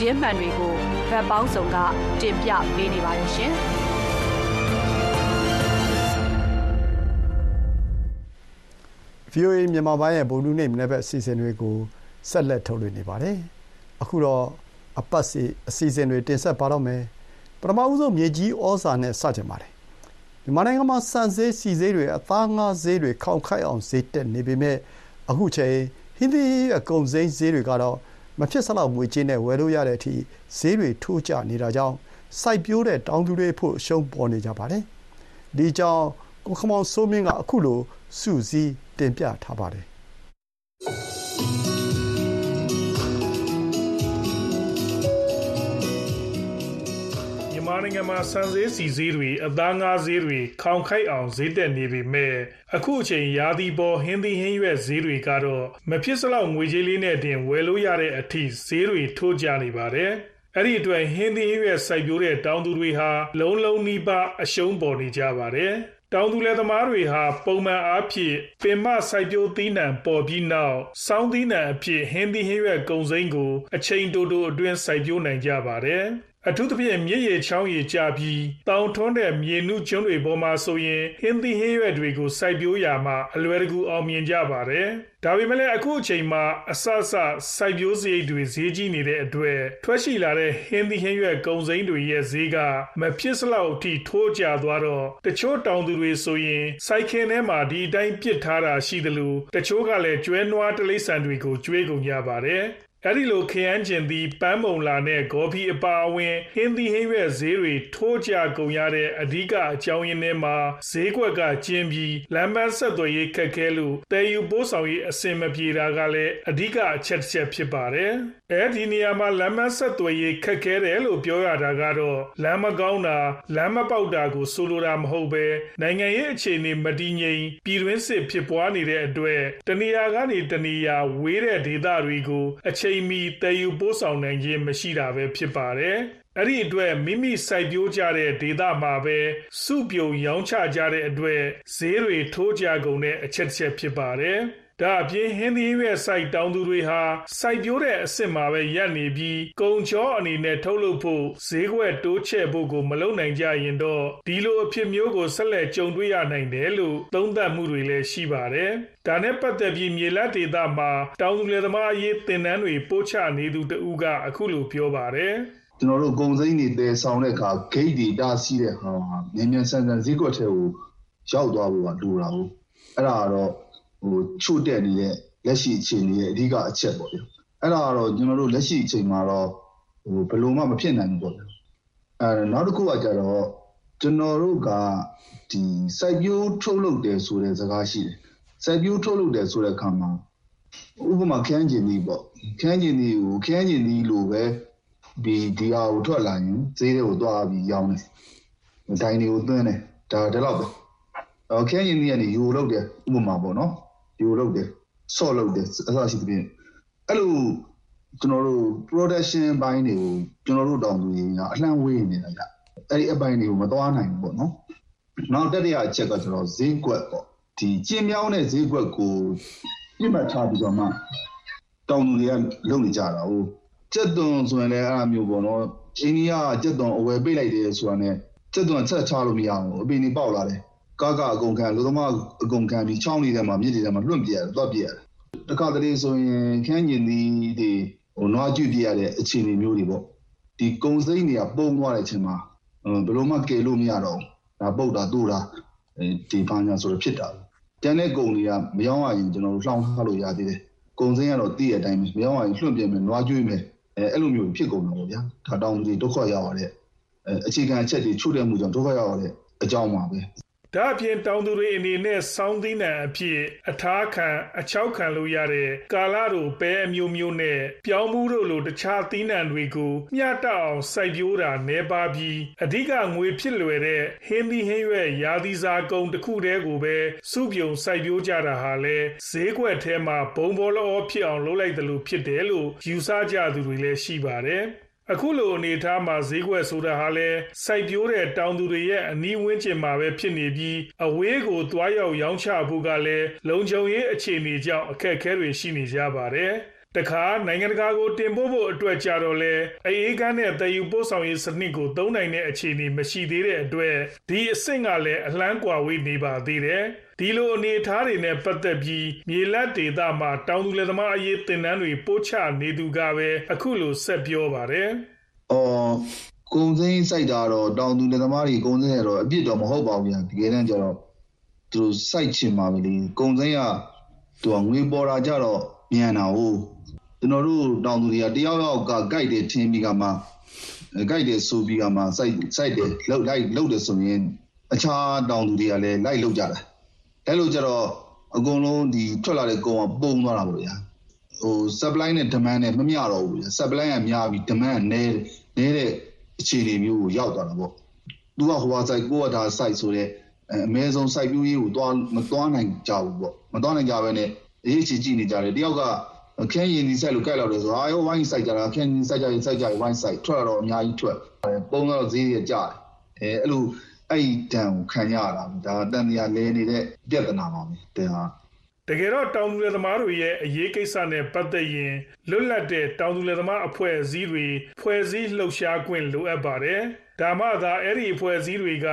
တည်င်းမှန်တွေကိုဗတ်ပေါင်းစုံကတင်ပြပေးနေပါတယ်ရှင်။ VOA မြန်မာပိုင်းရဲ့ဗုဒ္ဓနေ့မနေ့ဘက်အစီအစဉ်တွေကိုဆက်လက်ထုတ်လွှင့်နေပါတယ်။အခုတော့အပတ်စီအစီအစဉ်တွေတင်ဆက်ပါတော့မယ်။ပထမဦးဆုံးမြေကြီးဩဇာနဲ့စတင်ပါတယ်။ မြန်မာနိုင်ငံမှာစံဈေးစီဈေးတွေအသားငါးဈေးတွေခေါင်ခိုက်အောင်ဈေးတက်နေပေမဲ့အခုချိန်ဟင်းသီးအကုန်စိမ်းဈေးတွေကတော့မဖြစ်စလောက်ငွေကြေးနဲ့ဝယ်လို့ရတဲ့အထိဈေးတွေထိုးကျနေတာကြောင့်စိုက်ပျိုးတဲ့တောင်သူတွေဖို့အရှုံးပေါ်နေကြပါတယ်။ဒီကြောင့်ကိုခမောင်စိုးမင်းကအခုလိုစုစည်းတင်ပြထားပါတယ်။ န်မာနိုင်ငံမှာစံဈေးစီဈေးတွေအသားငါးဈေးတွေခေါင်ခိုက်အောင်ဈေးတက်နေပေမဲ့အခုအချိန်ရာသီပေါ်ဟင်းသီးဟင်းရွက်ဈေးတွေကတော့မဖြစ်စလောက်ငွေကြေးလေးနဲ့တင်ဝယ်လို့ရတဲ့အထိဈေးတွေထိုးကျနေပါတယ်။အဲ့ဒီအတွက်ဟင်းသီးဟင်းရွက်စိုက်ပျိုးတဲ့တောင်သူတွေဟာလုံးလုံးနီးပါးအရှုံးပေါ်နေကြပါတယ်။တောင်သူလယ်သမားတွေဟာပုံမှန်အားဖြင့်ပင်မစိုက်ပျိုးသီးနှံပေါ်ပြီးနောက်စောင်းသီးနှံအဖြစ်ဟင်းသီးဟင်းရွက်ကုံစိမ်းကိုအချိန်တိုတိုအတွင်းစိုက်ပျိုးနိုင်ကြပါတယ်။ အထူးသဖြင့်မြစ်ရေချောင်းရေကျပြီးတောင်ထွန်းတဲ့မြေနုကျွန်းတွေပေါ်မှာဆိုရင်ဟင်းသီးဟင်းရွက်တွေကိုစိုက်ပျိုးရာမှာအလွယ်တကူအောင်မြင်ကြပါတယ်။ဒါပေမဲ့လည်းအခုအချိန်မှာအဆအဆစိုက်ပျိုးစရိတ်တွေဈေးကြီးနေတဲ့အတွက်ထွက်ရှိလာတဲ့ဟင်းသီးဟင်းရွက်ကုံစိမ်းတွေရဲ့ဈေးကမဖြစ်စလောက်အထိထိုးကျသွားတော့တချို့တောင်သူတွေဆိုရင်စိုက်ခင်းထဲမှာဒီအတိုင်းပစ်ထားတာရှိသလိုတချို့ကလည်းကျွဲနွားတလိษံတွေကိုကျွေးကုန်ကြပါတယ်။ အဲ့ဒီလိုခရမ်းကျင်သည်ပန်းမုံလာနဲ့ ဂေါ်ဖီအပါအဝင် ဟင်းသီးဟင်းရွက်ဈေးတွေ ထိုးကျကုန်ရတဲ့ အဓိကအကြောင်းရင်းထဲမှာ ဈေးကွက်ကကျင်းပြီး လမ်းပန်းဆက်သွယ်ရေးခက်ခဲလို့တည်ယူပို့ဆောင်ရေး အဆင်မပြေတာကလည်း အဓိကအချက်တစ်ချက် ဖြစ်ပါတယ်။ အဲဒီနေရာမှာလမ်းမဆက်သွယ်ရေးခက်ခဲတယ်လို့ပြောရတာကတော့လမ်းမကောင်းတာလမ်းမပေါက်တာကိုဆိုလိုတာမဟုတ်ပဲနိုင်ငံရေးအခြေအနေမတည်ငြိမ်ပြည်တွင်းစစ်ဖြစ်ပွားနေတဲ့အတွက်တနေရာကနေတနေရာဝေးတဲ့ဒေသတွေကိုအချိန်မီတည်ယူပို့ဆောင်နိုင်ခြင်းမရှိတာပဲဖြစ်ပါတယ်။အဲ့ဒီအတွက်မိမိစိုက်ပျိုးကြတဲ့ဒေသမှာပဲစုပြုံရောင်းချကြတဲ့အတွက်ဈေးတွေထိုးကြကုန်တဲ့အချက်တစ်ချက်ဖြစ်ပါတယ်။ ဒါအပြင်ဟင်းသီးရွက်စိုက်တောင်သူတွေဟာစိုက်ပျိုးတဲ့အစ်စ်မှာပဲရပ်နေပြီးကုံချောအနေနဲ့ထုတ်လုပ်ဖို့ဈေးကွက်တိုးချဲ့ဖို့ကိုမလုပ်နိုင်ကြရင်တော့ဒီလိုအဖြစ်မျိုးကိုဆက်လက်ကြုံတွေ့ရနိုင်တယ်လို့သုံးသပ်မှုတွေလည်းရှိပါတယ်။ဒါနဲ့ပတ်သက်ပြီးမြေလက်ဒေသမှာတောင်သူလယ်သမားအရေးတင်နန်းတွေပို့ချနေသူတဦးကအခုလိုပြောပါတယ်။ကျွန်တော်တို့ဂုံစိမ့်တွေတည်ဆောင်တဲ့အခါဂိတ်တွေတားဆီးတဲ့ဟာဟာမြန်မြန်ဆန်ဆန်ဈေးကွက်ထဲကိုရောက်သွားဖို့ကလိုတာဟုတ်အဲ့ဒါကတော့ဟို ချို့တက်နေတဲ့လက်ရှိအခြေအနေရဲ့အဓိကအချက်ပေါ့ဗျအဲ့ဒါကတော့ကျွန်တော်တို့လက်ရှိအချိန်မှာတော့ဟိုဘယ်လိုမှမဖြစ်နိုင်ဘူးပေါ့ဗျအဲနောက်တစ်ခုကကြတော့ကျွန်တော်တို့ကဒီစိုက်ပျိုးထုတ်လုပ်တယ်ဆိုတဲ့စကားရှိတယ်စိုက်ပျိုးထုတ်လုပ်တယ်ဆိုတဲ့အခါမှာဥပမာခန်းကျင်ကြီးပေါ့ခန်းကျင်ကြီးကိုခန်းကျင်ကြီးလိုပဲဒီဒီဟာကိုထွက်လာရင်ဈေးတွေကိုတွားပြီးရောင်းတယ်။ဒိုင်တွေကိုသွင်းတယ်။ဒါဒီလောက်ပဲ။အော်ခင်းရင်ကြီးကနေယူလုပ်တယ်ဥပမာပေါ့နော်။ ယူလုပ်တယ်။ဆော့လုပ်တယ်အစရှိသဖြင့်အဲ့လိုကျွန်တော်တို့ production ဘိုင်းတွေကိုကျွန်တော်တို့တောင်သူတွေကအလှမ်းဝေးနေတာကြ။အဲ့ဒီအပိုင်းတွေကိုမသွားနိုင်ဘူးပေါ့နော်။နောက်တတိယအချက်ကကျွန်တော်ဈေးကွက်ပေါ့။ဒီကျင်းမြောင်းတဲ့ဈေးကွက်ကိုပြစ်မှတ်ထားပြီးတော့မှတောင်သူတွေကလုပ်နေကြတာဟုတ်ကြက်သွန်ဆိုရင်လည်းအဲ့လိုမျိုးပေါ့နော်အိန္ဒိယကကြက်သွန်အဝယ်ပိတ်လိုက်တယ်ဆိုတာနဲ့ကြက်သွန်ဆက်ချလို့မရဘူးအပင်တွေပေါက်လာတယ် ကားကအကုန်ခံလူသမားအကုန်ခံပြီးချောင်းလေးထဲမှာမြစ်တွေထဲမှာလွန့်ပြရတယ်တော့ပြရတယ်တခါတလေဆိုရင်ခန်းကျင်သီးတွေဟိုနွားကျွပြရတဲ့အခြေအနေမျိုးတွေပေါ့ဒီကုံစိမ့်တွေကပုံသွားတဲ့အချိန်မှာဘယ်လိုမှကယ်လို့မရတော့ဘူးဒါပုတ်တာတူတာဒီဘာညာဆိုတော့ဖြစ်တာတန်တဲ့ကုံတွေကမယောင်းရရင်ကျွန်တော်တို့လှောင်ထားလို့ရသေးတယ်ကုံစိမ့်ကတော့တည့်ရတဲ့အတိုင်းပဲမယောင်းရရင်လွှင့်ပြမယ်နွားကျွေးမယ်အဲအဲ့လိုမျိုးဖြစ်ကုန်တာပေါ့ဗျာဒါတောင်းသူတွေဒုက္ခရောက်ရတဲ့အခြေခံအချက်တွေချို့တဲ့မှုကြောင့်ဒုက္ခရောက်ရတဲ့အကြောင်းပါပဲ ဒါအပြင်တောင်သူတွေအနေနဲ့စောင်းသီးနှံအဖြစ်အထားခံအချောက်ခံလို့ရတဲ့ကာလာတို့ပဲအမျိုးမျိုးနဲ့ပြောင်းမှုတို့လိုတခြားသီးနှံတွေကိုမျှတအောင်စိုက်ပျိုးတာနှဲပါပြီးအဓိကငွေဖြစ်လွယ်တဲ့ဟင်းသီးဟင်းရွက်ရာသီစားကုန်တစ်ခုတည်းကိုပဲစုပြုံစိုက်ပျိုးကြတာဟာလဲဈေးကွက်ထဲမှာဘုံဘောလောဖြစ်အောင်လုပ်လိုက်တယ်လို့ဖြစ်တယ်လို့ယူဆကြသူတွေလည်းရှိပါတယ်။ အခုလိုအနေအထားမှာဈေးကွက်ဆိုတာဟာလည်းစိုက်ပျိုးတဲ့တောင်သူတွေရဲ့အနီးဝန်းကျင်မှာပဲဖြစ်နေပြီးအဝေးကိုသွားရောက်ရောင်းချဖို့ကလည်းလုံခြုံရေးအခြေအနေကြောင့်အခက်အခဲတွေရှိနေကြပါတယ်။တခါနိုင်ငံတကာကိုတင်ပို့ဖို့အတွက်ကြတော့လဲအေးကန်းနဲ့တည်ယူပို့ဆောင်ရေးစနစ်ကိုသုံးနိုင်တဲ့အခြေအနေမရှိသေးတဲ့အတွက်ဒီအဆင့်ကလည်းအလှမ်းကွာဝေးနေပါသေးတယ်။ ဒီလိုအနေအထားတွေနဲ့ပတ်သက်ပြီးမြေလက်ဒေသမှာတောင်သူလယ်သမားအရေးတင်နန်းတွေပို့ချနေသူကပဲအခုလိုဆက်ပြောပါတယ်။အော်ကုံစိမ်းစိုက်တာတော့တောင်သူလယ်သမားတွေကုံစိမ်းရတော့အပြစ်တော့မဟုတ်ပါဘူးဗျာတကယ်တမ်းကျတော့သူတို့စိုက်ချင်ပါပဲလေကုံစိမ်းကသူကငွေပေါ်တာကြတော့မြန်တာဟုတ်ကျွန်တော်တို့တောင်သူတွေကတယောက်ယောက်ကကြိုက်တယ်ထင်းပြီးကမှကြိုက်တယ်ဆိုပြီးကမှစိုက်စိုက်တယ်လှုပ်လိုက်လှုပ်တယ်ဆိုရင်အခြားတောင်သူတွေကလည်းလိုက်လှုပ်ကြတာ အဲ့လိုကြတော့အကုန်လုံးဒီထွက်လာတဲ့ကုန်ကပုံသွားတာပေါ့ဗျာဟို supply နဲ့ demand နဲ့မမျှတော့ဘူးဗျာ supply ကများပြီး demand ကနည်းနည်းတဲ့အခြေအနေမျိုးကိုရောက်သွားတာပေါ့သူကဟိုဟာ site ကိုကဒါ site ဆိုတဲ့အမဲဆုံး site ပြူးရေးကိုသွားမသွားနိုင်ကြဘူးပေါ့မသွားနိုင်ကြဘဲနဲ့အရေးချီကြည့်နေကြတယ်တယောက်ကခင်းရင်ဒီ site လို့ကြိုက်လောက်တယ်ဆိုအာရော wine site ကြတာခင်း site ကြရင် site ကြရင် wine site ထွက်တော့အများကြီးထွက်ပုံတော့ဈေးရကြတယ်အဲအဲ့လို အဲ့ဒီတန်ကိုခံရတာဒါတန်တရားလဲနေတဲ့ပြဿနာပါပဲတဲ့ဟာတကယ်တော့တောင်သူလယ်သမားတွေရဲ့အရေးကိစ္စနဲ့ပတ်သက်ရင်လွတ်လပ်တဲ့တောင်သူလယ်သမားအဖွဲ့အစည်းတွေဖွဲ့စည်းလှုပ်ရှားခွင့်လိုအပ်ပါတယ်။ ဒါမှသာအဲ့ဒီအဖွဲ့အစည်းတွေက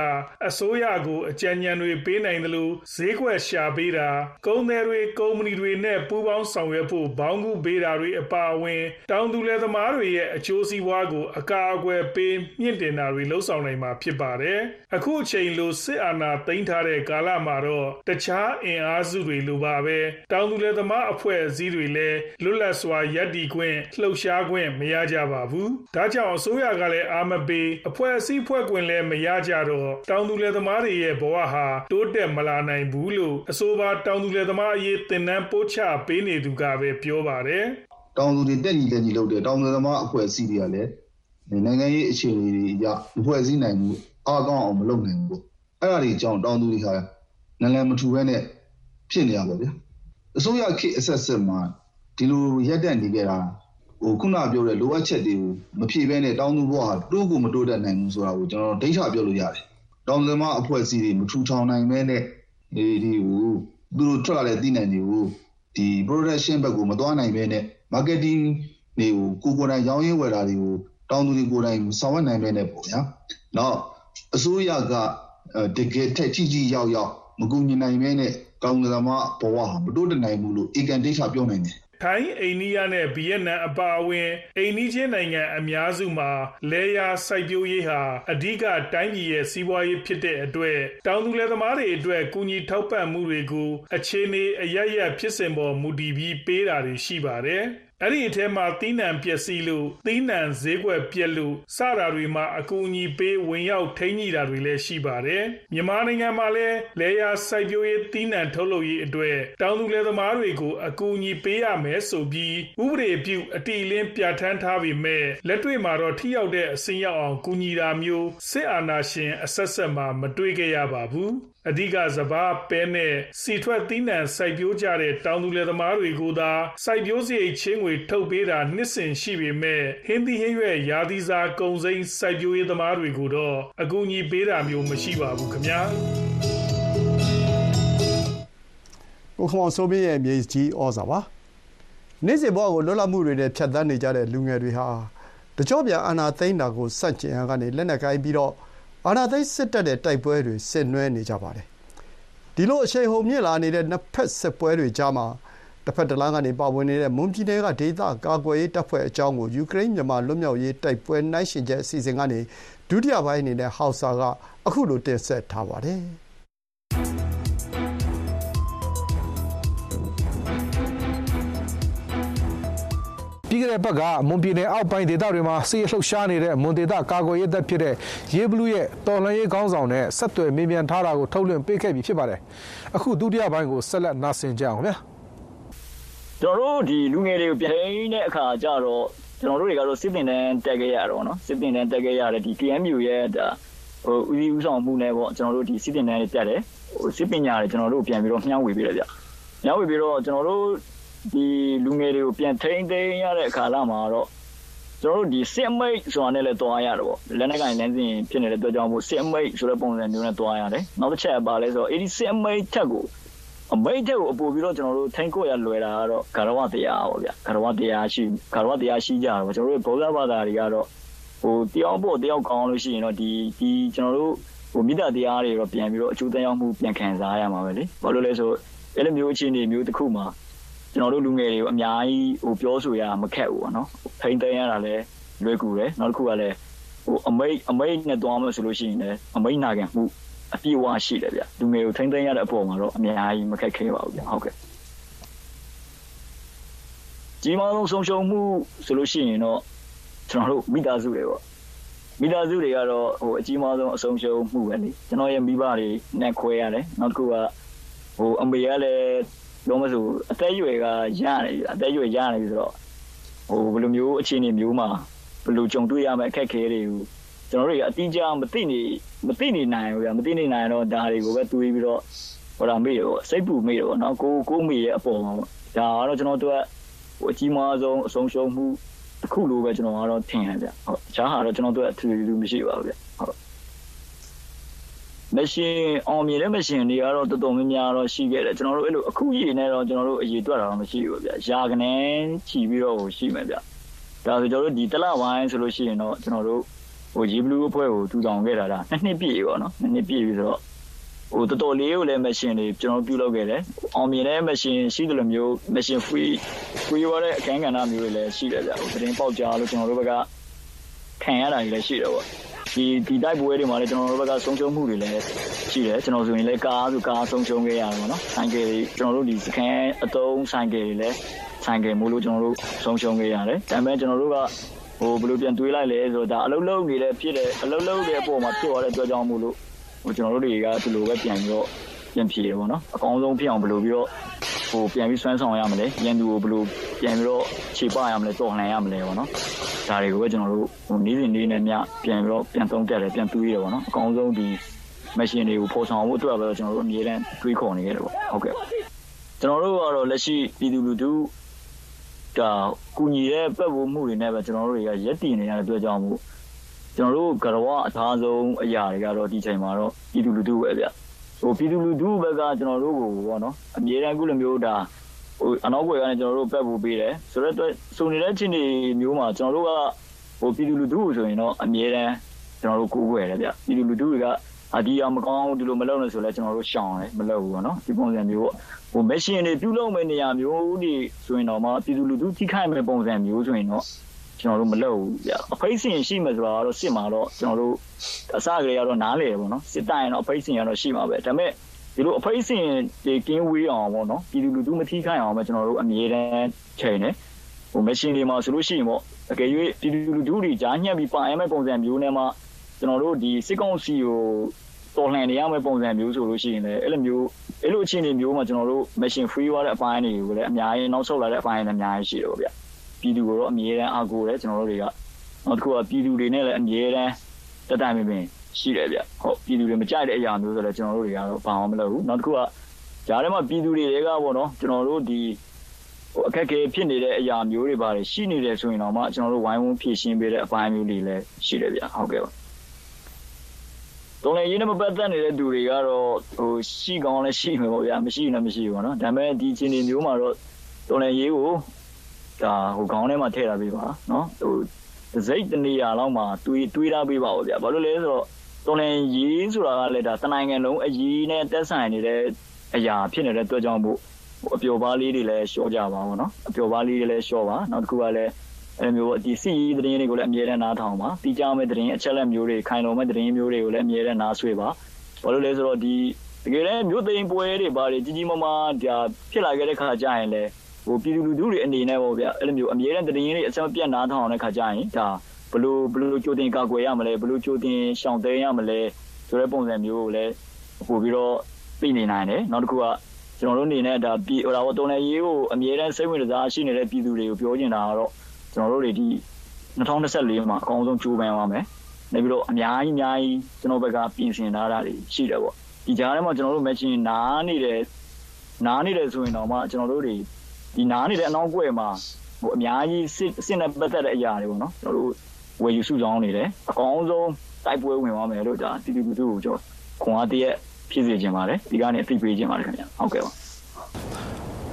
အစိုးရကိုအကြံဉာဏ်တွေပေးနိုင်တယ်လို့ဈေးကွက်ရှာပေးတာကုန်သည်တွေကုမ္ပဏီတွေနဲ့ပူးပေါင်းဆောင်ရွက်ဖို့ဘောင်းကူပေးတာတွေအပါအဝင် တောင်သူလယ်သမားတွေရဲ့အကျိုးစီးပွားကိုအကာအကွယ်ပေးမြင့်တင်တာတွေလှုံ့ဆော်နိုင်မှာဖြစ်ပါတယ်အခုအချိန်လိုစစ်အာဏာသိမ်းထားတဲ့ကာလမှာတော့တခြားအင်အားစုတွေလိုပါပဲတောင်သူလယ်သမားအဖွဲ့အစည်းတွေလည်းလွတ်လပ်စွာရပ်တည်ခွင့်လှုပ်ရှားခွင့်မရကြပါဘူးဒါကြောင့်အစိုးရကလည်းအာမပေးအဖွဲ့အစည်းဖွဲ့ခွင့်လည်းမရကြတော့တောင်သူလယ်သမားတွေရဲ့ဘဝဟာတိုးတက်မလာနိုင်ဘူးလို့အဆိုပါတောင်သူလယ်သမားအရေးသင်တန်းပို့ချပေးနေသူကပဲပြောပါတယ်။တောင်သူတွေတက်ညီလက်ညီလုပ်တယ်တောင်သူလယ်သမားအဖွဲ့အစည်းတွေကလည်းနိုင်ငံရေးအခြေအနေတွေအရမဖွဲ့စည်းနိုင်ဘူးအားကောင်းအောင်မလုပ်နိုင်ဘူး။အဲ့ဒါတွေကြောင့်တောင်သူတွေဟာနလန်မထူဘဲနဲ့ဖြစ်နေရပါဗျာ။အစိုးရခေတ်အဆက်ဆက်မှာဒီလိုရက်တက်နေကြတာ ဟိုခုနပြောတဲ့လိုအပ်ချက်တွေကိုမဖြည့်ဘဲနဲ့တောင်းသူဘဝဟာတိုးကိုမတိုးတက်နိုင်ဘူးဆိုတာကိုကျွန်တော်ဒိဋ္ဌပြောလို့ရတယ်။တောင်းသမားအဖွဲ့အစည်းတွေမထူထောင်နိုင်မဲနဲ့ဒီဒီကိုသူတို့ထွက်လာတဲ့သိနိုင်တွေကိုဒီ production ဘက်ကိုမသွားနိုင်ဘဲနဲ့ marketing တွေကိုကိုကိုယ်တိုင်ရောင်းရင်းဝယ်တာတွေကိုတောင်းသူတွေကိုယ်တိုင်ဆောင်ရွက်နိုင်ဘဲနဲ့ပေါ့ဗျာ။နောက်အစိုးရကတကယ်ထက်ကြီးကြီးရောက်ရောက်မကူညီနိုင်မဲနဲ့ကောင်းသမားဘဝဟာမတိုးတက်နိုင်ဘူးလို့အေကန်ဒိဋ္ဌပြောနိုင်တယ် ထိုင်း အိန္ဒိယနဲ့ ဗီယက်နမ်အပါအဝင် အိမ်နီးချင်းနိုင်ငံအများစုမှာ လယ်ယာစိုက်ပျိုးရေးဟာ အဓိက တိုင်းပြည်ရဲ့ စီးပွားရေးဖြစ်တဲ့အတွက် တောင်သူလယ်သမားတွေအတွက် ကူညီထောက်ပံ့မှုတွေကို အခြေအနေအရရဖြစ်စဉ်ပေါ်မူတည်ပြီး ပေးတာတွေရှိပါတယ်။ အဲ့ဒီအထဲမှာသီးနှံပျက်စီးလို့သီးနှံဈေးကွက်ပြက်လို့စတာတွေမှာအကူအညီပေးဝင်ရောက်ထိန်းညှိတာတွေလည်းရှိပါတယ်မြန်မာနိုင်ငံမှာလည်းလေယာစိုက်ပျိုးရေးသီးနှံထုတ်လုပ်ရေးအတွက်တောင်သူလယ်သမားတွေကိုအကူအညီပေးရမယ်ဆိုပြီးဥပဒေပြုအတိအလင်းပြဋ္ဌာန်းထားပေမဲ့လက်တွေ့မှာတော့ထိရောက်တဲ့အစင်းရောက်အောင်ကူညီတာမျိုးစစ်အာဏာရှင်အဆက်ဆက်မှာမတွေ့ခဲ့ရပါဘူး အဓိကစဘာပဲနဲ့စီထွက်သီးနှံစိုက်ပျိုးကြတဲ့တောင်သူလယ်သမားတွေကိုသာစိုက်ပျိုးစရိတ်ချင်းငွေထုတ်ပေးတာနှစ်စဉ်ရှိပေမဲ့ဟင်းသီးဟင်းရွက်ရာသီစာကုန်စိမ်းစိုက်ပျိုးရေးသမားတွေကိုတော့အကူအညီပေးတာမျိုးမရှိပါဘူးခင်ဗျာကိုခေါင်ဆိုမင်းရဲ့မြေကြီးဩဇာပါနေ့စဉ်ဘဝကိုလွတ်လပ်မှုတွေနဲ့ဖြတ်သန်းနေကြတဲ့လူငယ်တွေဟာတကျော့ပြန်အာဏာသိမ်းတာကိုဆန့်ကျင်ရာကနေလက်နက်ကိုင်ပြီးတော့ အာဏာသိမ်းစစ်တပ်တဲ့တိုက်ပွဲတွေဆင်နွှဲနေကြပါတယ်။ဒီလိုအရှိန်အဟုန်မြင့်လာနေတဲ့နှစ်ဘက်စစ်ပွဲတွေကြားမှာတဘက်တလမ်းကနေပါဝင်နေတဲ့မွန်ပြည်နယ်ကဒေသကာကွယ်ရေးတပ်ဖွဲ့အကြောင်းကိုယူကရိန်း-မြန်မာလွတ်မြောက်ရေးတိုက်ပွဲနှိုင်းယှဉ်ချက်အစီအစဥ်ကနေဒုတိယပိုင်းအနေနဲ့ဟောက်ဆာကခုလိုတင်ဆက်ထားပါတယ်။ ပြီးခဲ့တဲ့အပတ်ကမွန်ပြည်နယ်အောက်ပိုင်းဒေသတွေမှာစစ်ရေးလှုပ်ရှားနေတဲ့မွန်ဒေသကာကွယ်ရေးတပ်ဖြစ်တဲ့ရေးဘလူးရဲ့တော်လှန်ရေးခေါင်းဆောင်နဲ့ဆက်သွယ်မေးမြန်းထားတာကိုထုတ်လွှင့်ပေးခဲ့ပြီဖြစ်ပါတယ်။အခုဒုတိယပိုင်းကိုဆက်လက်နားဆင်ကြအောင်ဗျာ။ကျွန်တော်တို့ဒီလူငယ်တွေကိုပြန်တဲ့အခါကျတော့ကျွန်တော်တို့တွေကတော့စစ်တင်တန်းတက်ခဲ့ရတော့နော်စစ်တင်တန်းတက်ခဲ့ရတယ်ဒီ KMU ရဲ့ဒါဟိုဦးစီးဦးဆောင်မှုနဲ့ပေါ့ကျွန်တော်တို့ဒီစစ်တင်တန်းတွေတက်တယ်ဟိုစစ်ပညာတွေကျွန်တော်တို့ပြန်ပြီးတော့မျှဝေပေးတယ်ဗျ။မျှဝေပြီးတော့ကျွန်တော်တို့ ဒီလူငယ်တွေကိုပြန်ထိန်းသိမ်းရတဲ့အခါလာမှာတော့ကျွန်တော်တို့ဒီစစ်မိတ်ဆိုတာနဲ့လည်းတွားရတယ်ပေါ့လက်နက်ကင်လမ်းစဉ်ဖြစ်နေတဲ့အတွက်ကြောင့်မို့စစ်မိတ်ဆိုတဲ့ပုံစံမျိုးနဲ့တွားရတယ်နောက်တစ်ချက်ကပါလဲဆိုတော့အဲ့ဒီစစ်မိတ်ထက်ကိုအမိတ်ထက်ကိုအပူပြီးတော့ကျွန်တော်တို့ထိန်းကိုရလွယ်တာကတော့ဂရဝတရားပေါ့ဗျဂရဝတရားရှိဂရဝတရားရှိကြတော့ကျွန်တော်တို့ဗုဒ္ဓဘာသာတွေကတော့ဟိုတယောက်ပို့တယောက်ကောင်းလို့ရှိရင်တော့ဒီဒီကျွန်တော်တို့ဟိုမိတ္တတရားတွေတော့ပြန်ပြီးတော့အကျိုးတရားမှုပြန်ခံစားရမှာပဲလေဘာလို့လဲဆိုအဲ့လိုမျိုးအခြေအနေမျိုးတစ်ခုမှာ ကျွန်တော်တို့လူငယ်တွေကိုအများကြီးဟိုပြောဆိုရမခက်ဘူးပေါ့နော်ထိန်းသိမ်းရတာလည်းလွယ်ကူတယ်နောက်တစ်ခုကလည်းဟိုအမိတ်အမိတ်နဲ့တွားမှဆိုလို့ရှိရင်လည်းအမိတ်နာခံမှုအပြည့်အဝရှိတယ်ဗျလူငယ်ကိုထိန်းသိမ်းရတဲ့အပေါ်မှာတော့အများကြီးမခက်ခဲပါဘူးဗျဟုတ်ကဲ့ကြီးမားဆုံးဆုံးရှုံးမှုဆိုလို့ရှိရင်တော့ကျွန်တော်တို့မိသားစုတွေပေါ့မိသားစုတွေကတော့ဟိုအကြီးမားဆုံးအဆုံးရှုံးမှုပဲလေကျွန်တော်ရဲ့မိဘတွေနဲ့ခွဲရတယ်နောက်တစ်ခုကဟိုအမေကလည်း ပြောမဆိုအသက်အရွယ်ကရတယ်အသက်အရွယ်ရတယ်ဆိုတော့ဟိုဘယ်လိုမျိုးအခြေအနေမျိုးမှာဘယ်လိုကြုံတွေ့ရမယ့်အခက်အခဲတွေကိုကျွန်တော်တို့အတိအကျမသိနေမသိနေနိုင်ဘူးဗျာမသိနေနိုင်တော့ဒါတွေကိုပဲတွေးပြီးတော့ဟိုဒါမေ့ရောစိတ်ပူမေ့ရောနော်ကိုကိုမေ့ရဲ့အပေါ်မှာဒါကတော့ကျွန်တော်တို့ဟိုအကြီးမားဆုံးအဆုံးရှုံးမှုတစ်ခုလိုပဲကျွန်တော်ကတော့ထင်ရတယ်ဗျဟုတ်ဈာဟာတော့ကျွန်တော်တို့အထူးထူးမရှိပါဘူးဗျဟုတ် မရှင်အောင်မြင်တဲ့မရှင်တွေကတော့တော်တော်များများတော့ရှိခဲ့တယ်ကျွန်တော်တို့အဲ့လိုအခုရည်နဲ့တော့ကျွန်တော်တို့အရေးတွက်တာတော့မရှိဘူးဗျရာကနေချီပြီးတော့ရှိမယ်ဗျဒါဆိုကျွန်တော်တို့ဒီတလဝိုင်းဆိုလို့ရှိရင်တော့ကျွန်တော်တို့ဟိုဂျီဘလူးအဖွဲ့ကိုထူထောင်ခဲ့တာဒါနှစ်နှစ်ပြည့်ပေါ့နော်နှစ်နှစ်ပြည့်ပြီဆိုတော့ဟိုတော်တော်လေးကိုလည်းမရှင်တွေကျွန်တော်ပြုလုပ်ခဲ့တယ်အောင်မြင်တဲ့မရှင်ရှိတယ်လို့မျိုးမရှင် free free ရတဲ့အခန်းကဏ္ဍမျိုးတွေလည်းရှိတယ်ဗျဟိုသတင်းပေါက်ကြားလို့ကျွန်တော်တို့ဘက်ကခံရတာတွေလည်းရှိတယ်ပေါ့ ဒီဒီတိုက်ပွဲတွေမှာလည်းကျွန်တော်တို့ဘက်ကဆုံးရှုံးမှုတွေလည်းရှိတယ်ကျွန်တော်ဆိုရင်လည်းကားဆိုကားဆုံးရှုံးခဲ့ရတယ်ပေါ့နော်ဆိုင်ကယ်တွေကျွန်တော်တို့ဒီစကန်အတုံးဆိုင်ကယ်တွေလည်းဆိုင်ကယ်မို့လို့ကျွန်တော်တို့ဆုံးရှုံးခဲ့ရတယ်ဒါပေမဲ့ကျွန်တော်တို့ကဟိုဘယ်လိုပြန်တွေးလိုက်လဲဆိုတော့ဒါအလုံးလုံးနေတဲ့ဖြစ်တယ်အလုံးလုံးတဲ့အပေါ်မှာဖြစ်သွားတဲ့အတွက်ကြောင့်မို့လို့ဟိုကျွန်တော်တို့တွေကဒီလိုပဲပြန်ပြီးတော့ ပြန်ဖြေတယ်ပေါ့နော်အကောင်းဆုံးဖြစ်အောင်ဘယ်လိုပြီးတော့ဟိုပြန်ပြီးစွမ်းဆောင်ရမလဲရန်သူကိုဘယ်လိုပြန်ပြီးတော့ခြေပရမလဲတော်လှန်ရမလဲပေါ့နော်ဒါတွေကိုပဲကျွန်တော်တို့ဟိုနေ့စဉ်နေ့နဲ့ညပြန်ပြီးတော့ပြန်သုံးတက်တယ်ပြန်တွေးတယ်ပေါ့နော်အကောင်းဆုံးဒီမရှင်တွေကိုဖော်ဆောင်ဖို့အတွက်ပဲကျွန်တော်တို့အမြဲတမ်းတွေးခေါ်နေရတယ်ပေါ့ဟုတ်ကဲ့ကျွန်တော်တို့ကတော့လက်ရှိပြည်သူလူထုဒါကုညီတဲ့ပတ်ဝန်းမှုတွေနဲ့ပဲကျွန်တော်တို့တွေကရက်တည်နေရတဲ့အတွက်ကြောင့်မို့ကျွန်တော်တို့ကရဝအထားဆုံးအရာတွေကတော့ဒီချိန်မှာတော့ပြည်သူလူထုပဲဗျ ဟိုပြည်သူလူထုဘက်ကကျွန်တော်တို့ကိုပေါ့နော်အမြဲတမ်းခုလိုမျိုးဒါဟိုအနောက်ဘက်ကနေကျွန်တော်တို့ပက်ဖို့ပေးတယ်ဆိုတော့စုံနေတဲ့ချင်းတွေမျိုးမှာကျွန်တော်တို့ကဟိုပြည်သူလူထုဆိုရင်တော့အမြဲတမ်းကျွန်တော်တို့ကိုးကွယ်တယ်ဗျပြည်သူလူထုတွေကအာဒီအောင်မကောင်းဒီလိုမလုပ်နဲ့ဆိုလဲကျွန်တော်တို့ရှောင်တယ်မလုပ်ဘူးပေါ့နော်ဒီပုံစံမျိုးပေါ့ဟိုမက်ရှင်တွေပြုလုပ်မဲ့နေရာမျိုးတွေဆိုရင်တော့မှပြည်သူလူထုထိခိုက်မဲ့ပုံစံမျိုးဆိုရင်တော့ ကျွန်တော်တို့မလုပ်ဘူးဗျအဖိတ်စင်ရှိမှဆိုတာတော့စစ်မှာတော့ကျွန်တော်တို့အစကလေးကတော့နားလေတယ်ပေါ့နော်စစ်တိုင်တော့အဖိတ်စင်ကတော့ရှိမှာပဲဒါပေမဲ့ဒီလိုအဖိတ်စင်တွေကင်းဝေးအောင်ပေါ့နော်ပြည်သူလူထုမထိခိုက်အောင်ပဲကျွန်တော်တို့အမြဲတမ်းချိန်နေဟိုမက်ရှင်တွေမှာဆိုလို့ရှိရင်ပေါ့အကယ်၍ပြည်သူလူထုတွေကြားညှက်ပြီးပါအမဲ့ပုံစံမျိုးနဲ့မှကျွန်တော်တို့ဒီစစ်ကောင်စီကိုတော်လှန်နေရမယ့်ပုံစံမျိုးဆိုလို့ရှိရင်လည်းအဲ့လိုမျိုးအဲ့လိုအခြေအနေမျိုးမှာကျွန်တော်တို့ machine free ရတဲ့အပိုင်းတွေကိုလည်းအများကြီးနောက်ဆုတ်လာတဲ့အပိုင်းတွေလည်းအများကြီးရှိတယ်ပေါ့ဗျ ပြည်သူကိုတော့အမြဲတမ်းအားကိုးတယ်ကျွန်တော်တို့တွေကနောက်တစ်ခုကပြည်သူတွေနဲ့လည်းအမြဲတမ်းတက်တိုင်ပင်ပင်ရှိတယ်ဗျဟုတ်ပြည်သူတွေမကြိုက်တဲ့အရာမျိုးဆိုလည်းကျွန်တော်တို့တွေကတော့ဘာမှမလုပ်ဘူးနောက်တစ်ခုကဂျားထဲမှာပြည်သူတွေကပေါ့နော်ကျွန်တော်တို့ဒီဟိုအခက်အခဲဖြစ်နေတဲ့အရာမျိုးတွေပါတယ်ရှိနေတယ်ဆိုရင်တော့မှကျွန်တော်တို့ဝိုင်းဝန်းဖြည့်ရှင်းပေးတဲ့အပိုင်းမျိုးတွေလည်းရှိတယ်ဗျဟုတ်ကဲ့ပါတော်လည်းရင်းနဲ့မပတ်သက်နေတဲ့သူတွေကတော့ဟိုရှိကောင်းလည်းရှိမှာပေါ့ဗျာမရှိရင်လည်းမရှိဘူးပေါ့နော်ဒါပေမဲ့ဒီချင်းတွေမျိုးမှာတော့တော်လည်းရေးကိုဟ ဒါဟိုခေါင်းထဲမှာထည့်ထားပေးပါနော်ဟိုစိတ်တနေရာလောက်မှာတွေးတွေးထားပေးပါဦးဗျာဘာလို့လဲဆိုတော့တော်လန်ရေးဆိုတာကလည်းဒါတနိုင်ငံလုံးအရေးနဲ့တက်ဆိုင်နေတဲ့အရာဖြစ်နေတဲ့အတွက်ကြောင့်မို့အပျော်ပါးလေးတွေလည်းရှော့ကြပါဘောနော်အပျော်ပါးလေးတွေလည်းရှော့ပါနောက်တစ်ခုကလည်းအဲမျိုးဒီစီသတင်းတွေကိုလည်းအမြဲတမ်းနားထောင်ပါတီးကြမဲ့သတင်းအချက်လက်မျိုးတွေခိုင်လုံမဲ့သတင်းမျိုးတွေကိုလည်းအမြဲတမ်းနားဆွေးပါဘာလို့လဲဆိုတော့ဒီတကယ်လည်းမြို့သိမ်းပွဲတွေဘာတွေကြီးကြီးမားမားဒါဖြစ်လာခဲ့တဲ့ခါကျရင်လည်း ဟိုပြည်သူလူထုတွေအနေနဲ့ပေါ့ဗျအဲ့လိုမျိုးအမြဲတမ်းသတင်းတွေအစမပြတ်နားထောင်တဲ့ခါကျရင်ဒါဘလို့ဘလို့ကြိုတင်ကာကွယ်ရမလဲဘလို့ကြိုတင်ရှောင်သိမ်းရမလဲဆိုတဲ့ပုံစံမျိုးကိုလည်းပို့ပြီးတော့သိနေနိုင်တယ်နောက်တစ်ခုကကျွန်တော်တို့အနေနဲ့ဒါပြည်ဟိုတော့တော်နယ်ရေးကိုအမြဲတမ်းစိတ်ဝင်စားရှိနေတဲ့ပြည်သူတွေကိုပြောချင်တာကတော့ကျွန်တော်တို့တွေဒီ2024မှာအကောင်းဆုံးကြိုးပမ်းရမယ်နေပြီးတော့အများကြီးအများကြီးကျွန်တော်ဘက်ကပြင်ဆင်ထားတာတွေရှိတယ်ပေါ့ဒီကြားထဲမှာကျွန်တော်တို့ matching နားနေတယ်နားနေတယ်ဆိုရင်တော့မှကျွန်တော်တို့တွေ ဒီနားနေတဲ့အနောက်ကွယ်မှာဟိုအများကြီးစစ်စစ်နဲ့ပတ်သက်တဲ့အရာတွေပေါ့နော်ကျွန်တော်တို့ဝယ်ယူစုဆောင်နေတယ်အကောင်းဆုံးတိုက်ပွဲဝင်သွားမယ်လို့ဒါတီတီလူထုကိုကျွန်တော်ခွန်အားတရက်ဖြစ်စေချင်ပါတယ်ဒီကနေအသိပေးချင်ပါတယ်ခင်ဗျာဟုတ်ကဲ့ပါ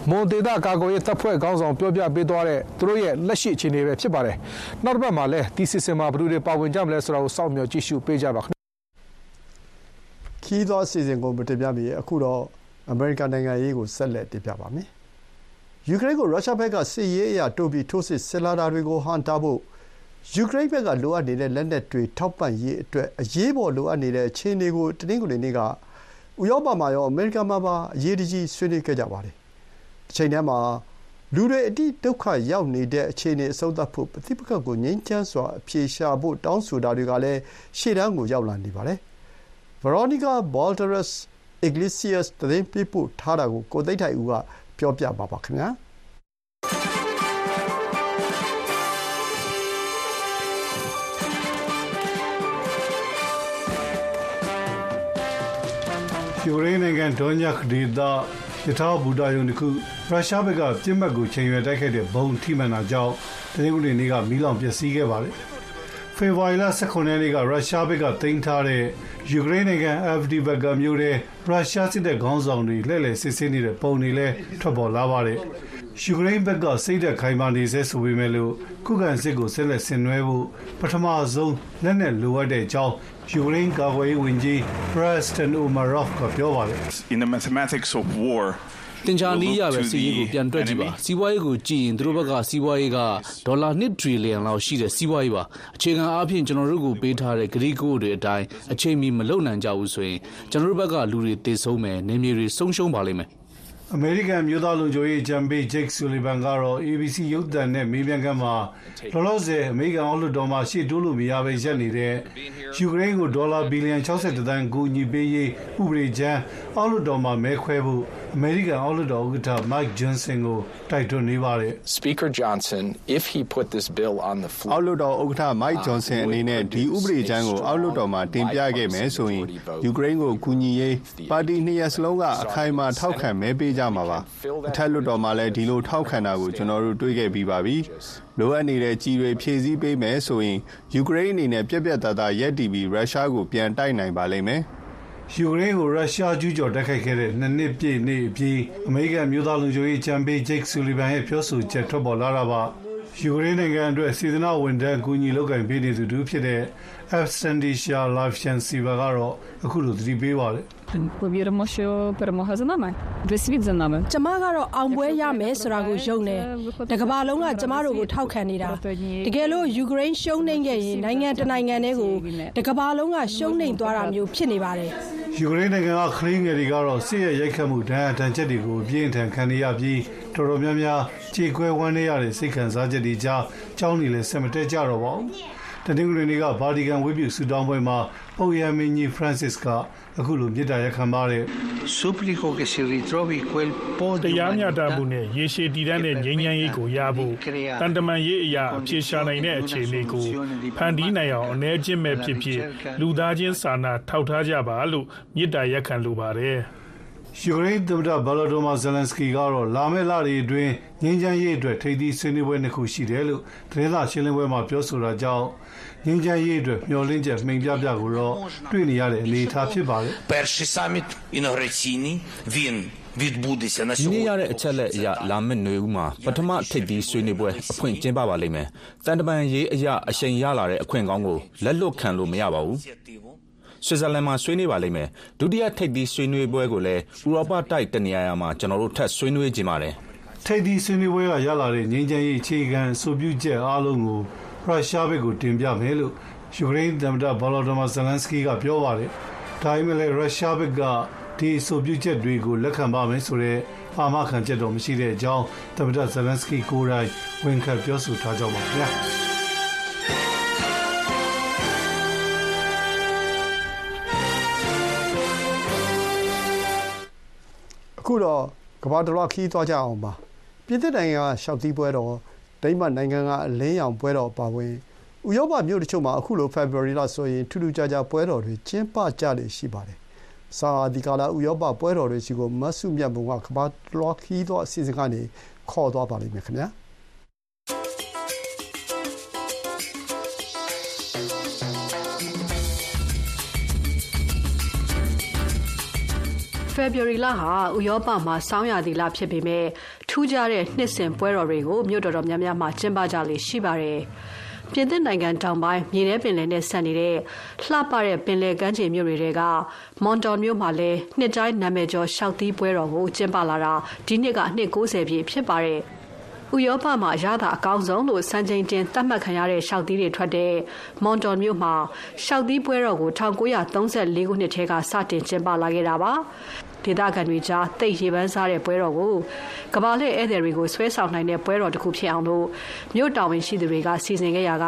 မွန်ဒေတာကာကွယ်ရေးတပ်ဖွဲ့ခေါင်းဆောင်ပြောပြပေးသွားတဲ့သူတို့ရဲ့လက်ရှိအခြေအနေပဲဖြစ်ပါတယ်။နောက်တစ်ပတ်မှာလည်းဒီစီစဉ်မှာဘယ်သူတွေပါဝင်ကြမလဲဆိုတာကိုစောင့်မျှော်ကြည့်ရှုပေးကြပါခင်ဗျ။ခီးသောအစီအစဉ်ကိုမတင်ပြမီအခုတော့အမေရိကန်နိုင်ငံရေးကိုဆက်လက်တင်ပြပါမယ်။ ယူကရိန်းကိုရုရှားဘက်ကစစ်ရေးအရတိုးပြီးထိုးစစ်ဆင်လာတာတွေကိုဟန့်တားဖို့ယူကရိန်းဘက်ကလိုအပ်နေတဲ့လက်နက်တွေထောက်ပံ့ရေးအတွက်အရေးပေါ်လိုအပ်နေတဲ့အခြေအနေကိုတနင်္ဂနွေနေ့ကဥရောပမှာရောအမေရိကန်မှာပါအရေးတကြီးဆွေးနွေးခဲ့ကြပါတယ်။တချိန်တည်းမှာလူတွေအတိဒုက္ခရောက်နေတဲ့အခြေအနေအဆုံးသတ်ဖို့ပဋိပက္ခကိုငြိမ်းချမ်းစွာအဖြေရှာဖို့တောင်းဆိုတာတွေကလည်းရှေ့တန်းကိုရောက်လာနေပါတယ်။ Veronica Balderas Iglesias သတင်းပေးပို့ထားတာကိုကိုသိန်းထိုက်ဦးက ပြောပြပါပါခင်ဗျာ။ယူကရိန်းနိုင်ငံဒေါညက်ဒေသယထာဘူတာယုံတစ်ခုရုရှားဘက်ကပြစ်မှတ်ကိုချိန်ရွယ်တိုက်ခိုက်တဲ့ဘုံထိမှန်တာကြောင့်တနင်္ဂနွေနေ့ကမီးလောင်ပျက်စီးခဲ့ပါတယ်။ ဖေဖော်ဝါရီလ18ရက်နေ့ကရုရှားဘက်ကတင်ထားတဲ့ယူကရိန်းနိုင်ငံ Avdiivka မြို့ထဲရုရှားစစ်တပ်ခေါင်းဆောင်တွေလှည့်လည်စစ်ဆေးနေတဲ့ပုံတွေလည်းထွက်ပေါ်လာပါတယ်။ယူကရိန်းဘက်ကစိတ်သက်ခိုင်မာနေစေဆိုပေမဲ့လို့ခုခံစစ်ကိုဆက်လက်ဆင်နွှဲဖို့ပထမဆုံးလက်နက်လိုအပ်တဲ့အကြောင်းယူကရိန်းကာကွယ်ရေးဝန်ကြီး Preston Umarov ကပြောပါတယ် In the mathematics of war တင်ချာနီးရပဲစီးရေးကိုပြန်တွက်ကြည့်ပါစီးပွားရေးကိုကြည့်ရင်သူတို့ဘက်ကစီးပွားရေးကဒေါ်လာ1ထရီလီယံလောက်ရှိတဲ့စီးပွားရေးပါအခြေခံအားဖြင့်ကျွန်တော်တို့ကိုပေးထားတဲ့ဂရိကိုတွေအတိုင်းအချိန်မီမလုံနိုင်ကြဘူးဆိုရင်ကျွန်တော်တို့ဘက်ကလူတွေတည်ဆုံးမယ်နေမြေတွေဆုံးရှုံးပါလိမ့်မယ်အမေရိကန်မျိုးသားလူမျိုးရေးဂျမ်ဘေးဂျိတ်ဆူလီဗန်ကတော့ ABC ရုပ်သံနဲ့မေးမြန်းခန်းမှာလောလောဆယ်အမေရိကန်အောက်လွှတ်တော်မှာရှေ့တိုးလို့မရဘဲရပ်နေတဲ့ယူကရိန်းကိုဒေါ်လာဘီလီယံ62တန်းကူညီပေးရေးဥပဒေချမ်းအောက်လွှတ်တော်မှာမဲခွဲဖို့ အမေရိကန်အောက်လွှတ်တော်ဥက္ကဋ္ဌ Mike Johnson ကိုတိုက်တွန်းနေပါတယ် Speaker Johnson if he put this bill on the floor အောက်လွှတ်တော်ဥက္ကဋ္ဌ Mike Johnson အနေနဲ့ဒီဥပဒေချမ်းကိုအောက်လွှတ်တော်မှာတင်ပြခဲ့မယ်ဆိုရင်ယူကရိန်းကိုကူညီရေးပါတီနှစ်ရပ်စလုံးကအခိုင်အမာထောက်ခံမဲပေးကြမှာပါအထက်လွှတ်တော်မှာလည်းဒီလိုထောက်ခံတာကိုကျွန်တော်တို့တွေ့ခဲ့ပြီးပါပြီလိုအပ်နေတဲ့ကြီးတွေဖြည့်ဆည်းပေးမယ်ဆိုရင်ယူကရိန်းအနေနဲ့ပြက်ပြက်သားသားရက်တီပြီးရုရှားကိုပြန်တိုက်နိုင်ပါလိမ့်မယ် ယူကရိန်းကိုရုရှားကျူးကျော်တိုက်ခိုက်ခဲ့တဲ့နှစ်နှစ်ပြည့်နေ့အပြီးအမေရိကန်မျိုးသားလူမျိုးရေးချန်ပေးဂျိတ်ဆူလီဗန်ရဲ့ပြောဆိုချက်ထွက်ပေါ်လာတာပါယူကရိန်းနိုင်ငံအတွက်စေတနာဝန်ထမ်းကူညီလုပ်ကင်ပေးနေသူတို့ဖြစ်တဲ့ Absentia Lifechan Siva ကတော့အခုလိုသတိပေးပါတယ် Повіримо, що перемога за нами. Весь світ за nami. ကျမကတော့အောင်ပွဲရမယ်ဆိုတာကိုယုံတယ်။တကဘာလုံးကကျမတို့ကိုထောက်ခံနေတာ။တကယ်လို့ယူကရိန်းရှုံးနိမ့်ခဲ့ရင်နိုင်ငံတနိုင်ငံတည်းကိုတကဘာလုံးကရှုံးနိမ့်သွားတာမျိုးဖြစ်နေပါတယ်။ယူကရိန်းနိုင်ငံကခရင်းငယ်တွေကတော့စစ်ရဲ့ရိုက်ခတ်မှုဒဏ်အထန်ချက်တွေကိုပြင်းထန်ခံနေရပြီးတော်တော်များများခြေခွဲဝမ်းနေရတဲ့စိတ်ခံစားချက်တွေကြားကြောင်းနေလဲဆက်မတက်ကြတော့ပါဘူး။ တနင်္ဂနွေနေ့ကဗာတီကန်ဝိပုဆူတောင်းပွဲမှာပုပ်ရမင်းကြီး Francis ကအခုလိုမြေတားရက်ခံပါတယ် Supplico che si ritrovi quel po' တရားမျှတမှုနဲ့ရေရှည်တည်တံ့တဲ့ငြိမ်းချမ်းရေးကိုရဖို့တန်တမန်ရေးအရာအပြေရှားနိုင်တဲ့အခြေအနေကိုဖန်တီးနိုင်အောင်အနေချင်းပဲဖြစ်ဖြစ်လူသားချင်းစာနာထောက်ထားကြပါလို့မြေတားရက်ခံလိုပါတယ် ယူကရိန်းသမ္မတဗလာဒိုမာဇယ်လန်စကီကတော့လာမယ့်လတွေအတွင်းငြိမ်းချမ်းရေးအတွက်ထိပ်သီးဆွေးနွေးပွဲနှစ်ခုရှိတယ်လို့သတင်းစာရှင်းလင်းပွဲမှာပြောဆိုတာကြောင့်ငြိမ်းချမ်းရေးအတွက်မျှော်လင့်ချက်မှိန်ပြပြကိုတော့တွေ့နေရတဲ့အနေအထားဖြစ်ပါတယ် Перший саміт інаугураційний він ဒီနေ့ရတဲ့အချက်လက်အရလာမယ့်နွေဦးမှာပထမထိပ်သီးဆွေးနွေးပွဲအခွင့်ကျင်းပပါလိမ့်မယ်။တန်တမန်ရေးအရအရှိန်ရလာတဲ့အခွင့်ကောင်းကိုလက်လွတ်ခံလို့မရပါဘူး။ ဆွစ်ဇာလန်မှာ ဆွေးနွေးပါလိမ့်မယ်။ဒုတိယ ထိပ်သီးဆွေးနွေးပွဲကိုလည်း ဥရောပတိုက် တနေရာမှာ ကျွန်တော်တို့ ထပ်ဆွေးနွေးကြပါတယ်။ထိပ်သီးဆွေးနွေးပွဲက ရလာတဲ့ ငြိမ်းချမ်းရေး အခြေခံဆိုပြုချက်အားလုံးကို ရုရှားဘက်ကို တင်ပြမယ်လို့ ယူကရိန်းသမ္မတဗလော်ဒမာဇလန်စကီကပြောပါတယ်။ဒါပေမဲ့လည်း ရုရှားဘက်က ဒီဆိုပြုချက်တွေကို လက်ခံပါမယ်ဆိုတဲ့ အာမခံချက်တော့ မရှိတဲ့အကြောင်း သမ္မတဇလန်စကီကိုယ်တိုင် ဝန်ခံပြောဆိုထားကြပါခင်ဗျာ အခုတော့ကဘာတလွားခီးသွားကြအောင်ပါပြည်သစ်နိုင်ငံကရှောက်သီးပွဲတော်ဒိမတ်နိုင်ငံကအလင်းရောင်ပွဲတော်ပါဝင်ဥရောပမြို့တချို့မှာအခုလို February လဆိုရင်ထူးထူးခြားခြားပွဲတော်တွေကျင်းပကြလေရှိပါတယ်စာအာဒီကာလာဥရောပပွဲတော်တွေစီကိုမတ်စုမြတ်ဘုံကကဘာလော်ခီးသောအစီအစဉ်ကနေခေါ်သွားပါလိမ့်မယ်ခင်ဗျာ ဖေဖော်ဝါရီလဟာဥရောပမှာစောင်းရသီလဖြစ်ပေမဲ့ထူးခြားတဲ့နှစ်စဉ်ပွဲတော်တွေကိုမြို့တော်တော်များများမှာကျင်းပကြလေရှိပါတယ်။ပြင်သစ်နိုင်ငံတောင်ပိုင်းမြေထဲပင်လယ်နဲ့ဆက်နေတဲ့လှပတဲ့ပင်လယ်ကမ်းခြေမြို့တွေကမွန်တော်မြို့မှာလည်းနှစ်တိုင်းနာမည်ကျော်ရှောက်သီးပွဲတော်ကိုကျင်းပလာတာဒီနှစ်ကနှစ်90ပြည့်ဖြစ်ပါတယ်။ဥရောပမှာရတာအကောင်းဆုံးလို့စံချိန်တင်သတ်မှတ်ခံရတဲ့ရှောက်သီးတွေထွက်တဲ့မွန်တော်မြို့မှာရှောက်သီးပွဲတော်ကို1934ခုနှစ်ထဲကစတင်ကျင်းပလာခဲ့တာပါ ဒေသခံတွေကြားတိတ်ရေပန်းစားတဲ့ပွဲတော်ကိုကဘာလှည့်ဧည့်သည်တွေကိုဆွဲဆောင်နိုင်တဲ့ပွဲတော်တစ်ခုဖြစ်အောင်လို့မြို့တော်ဝင်ရှိသူတွေကစီစဉ်ခဲ့ရက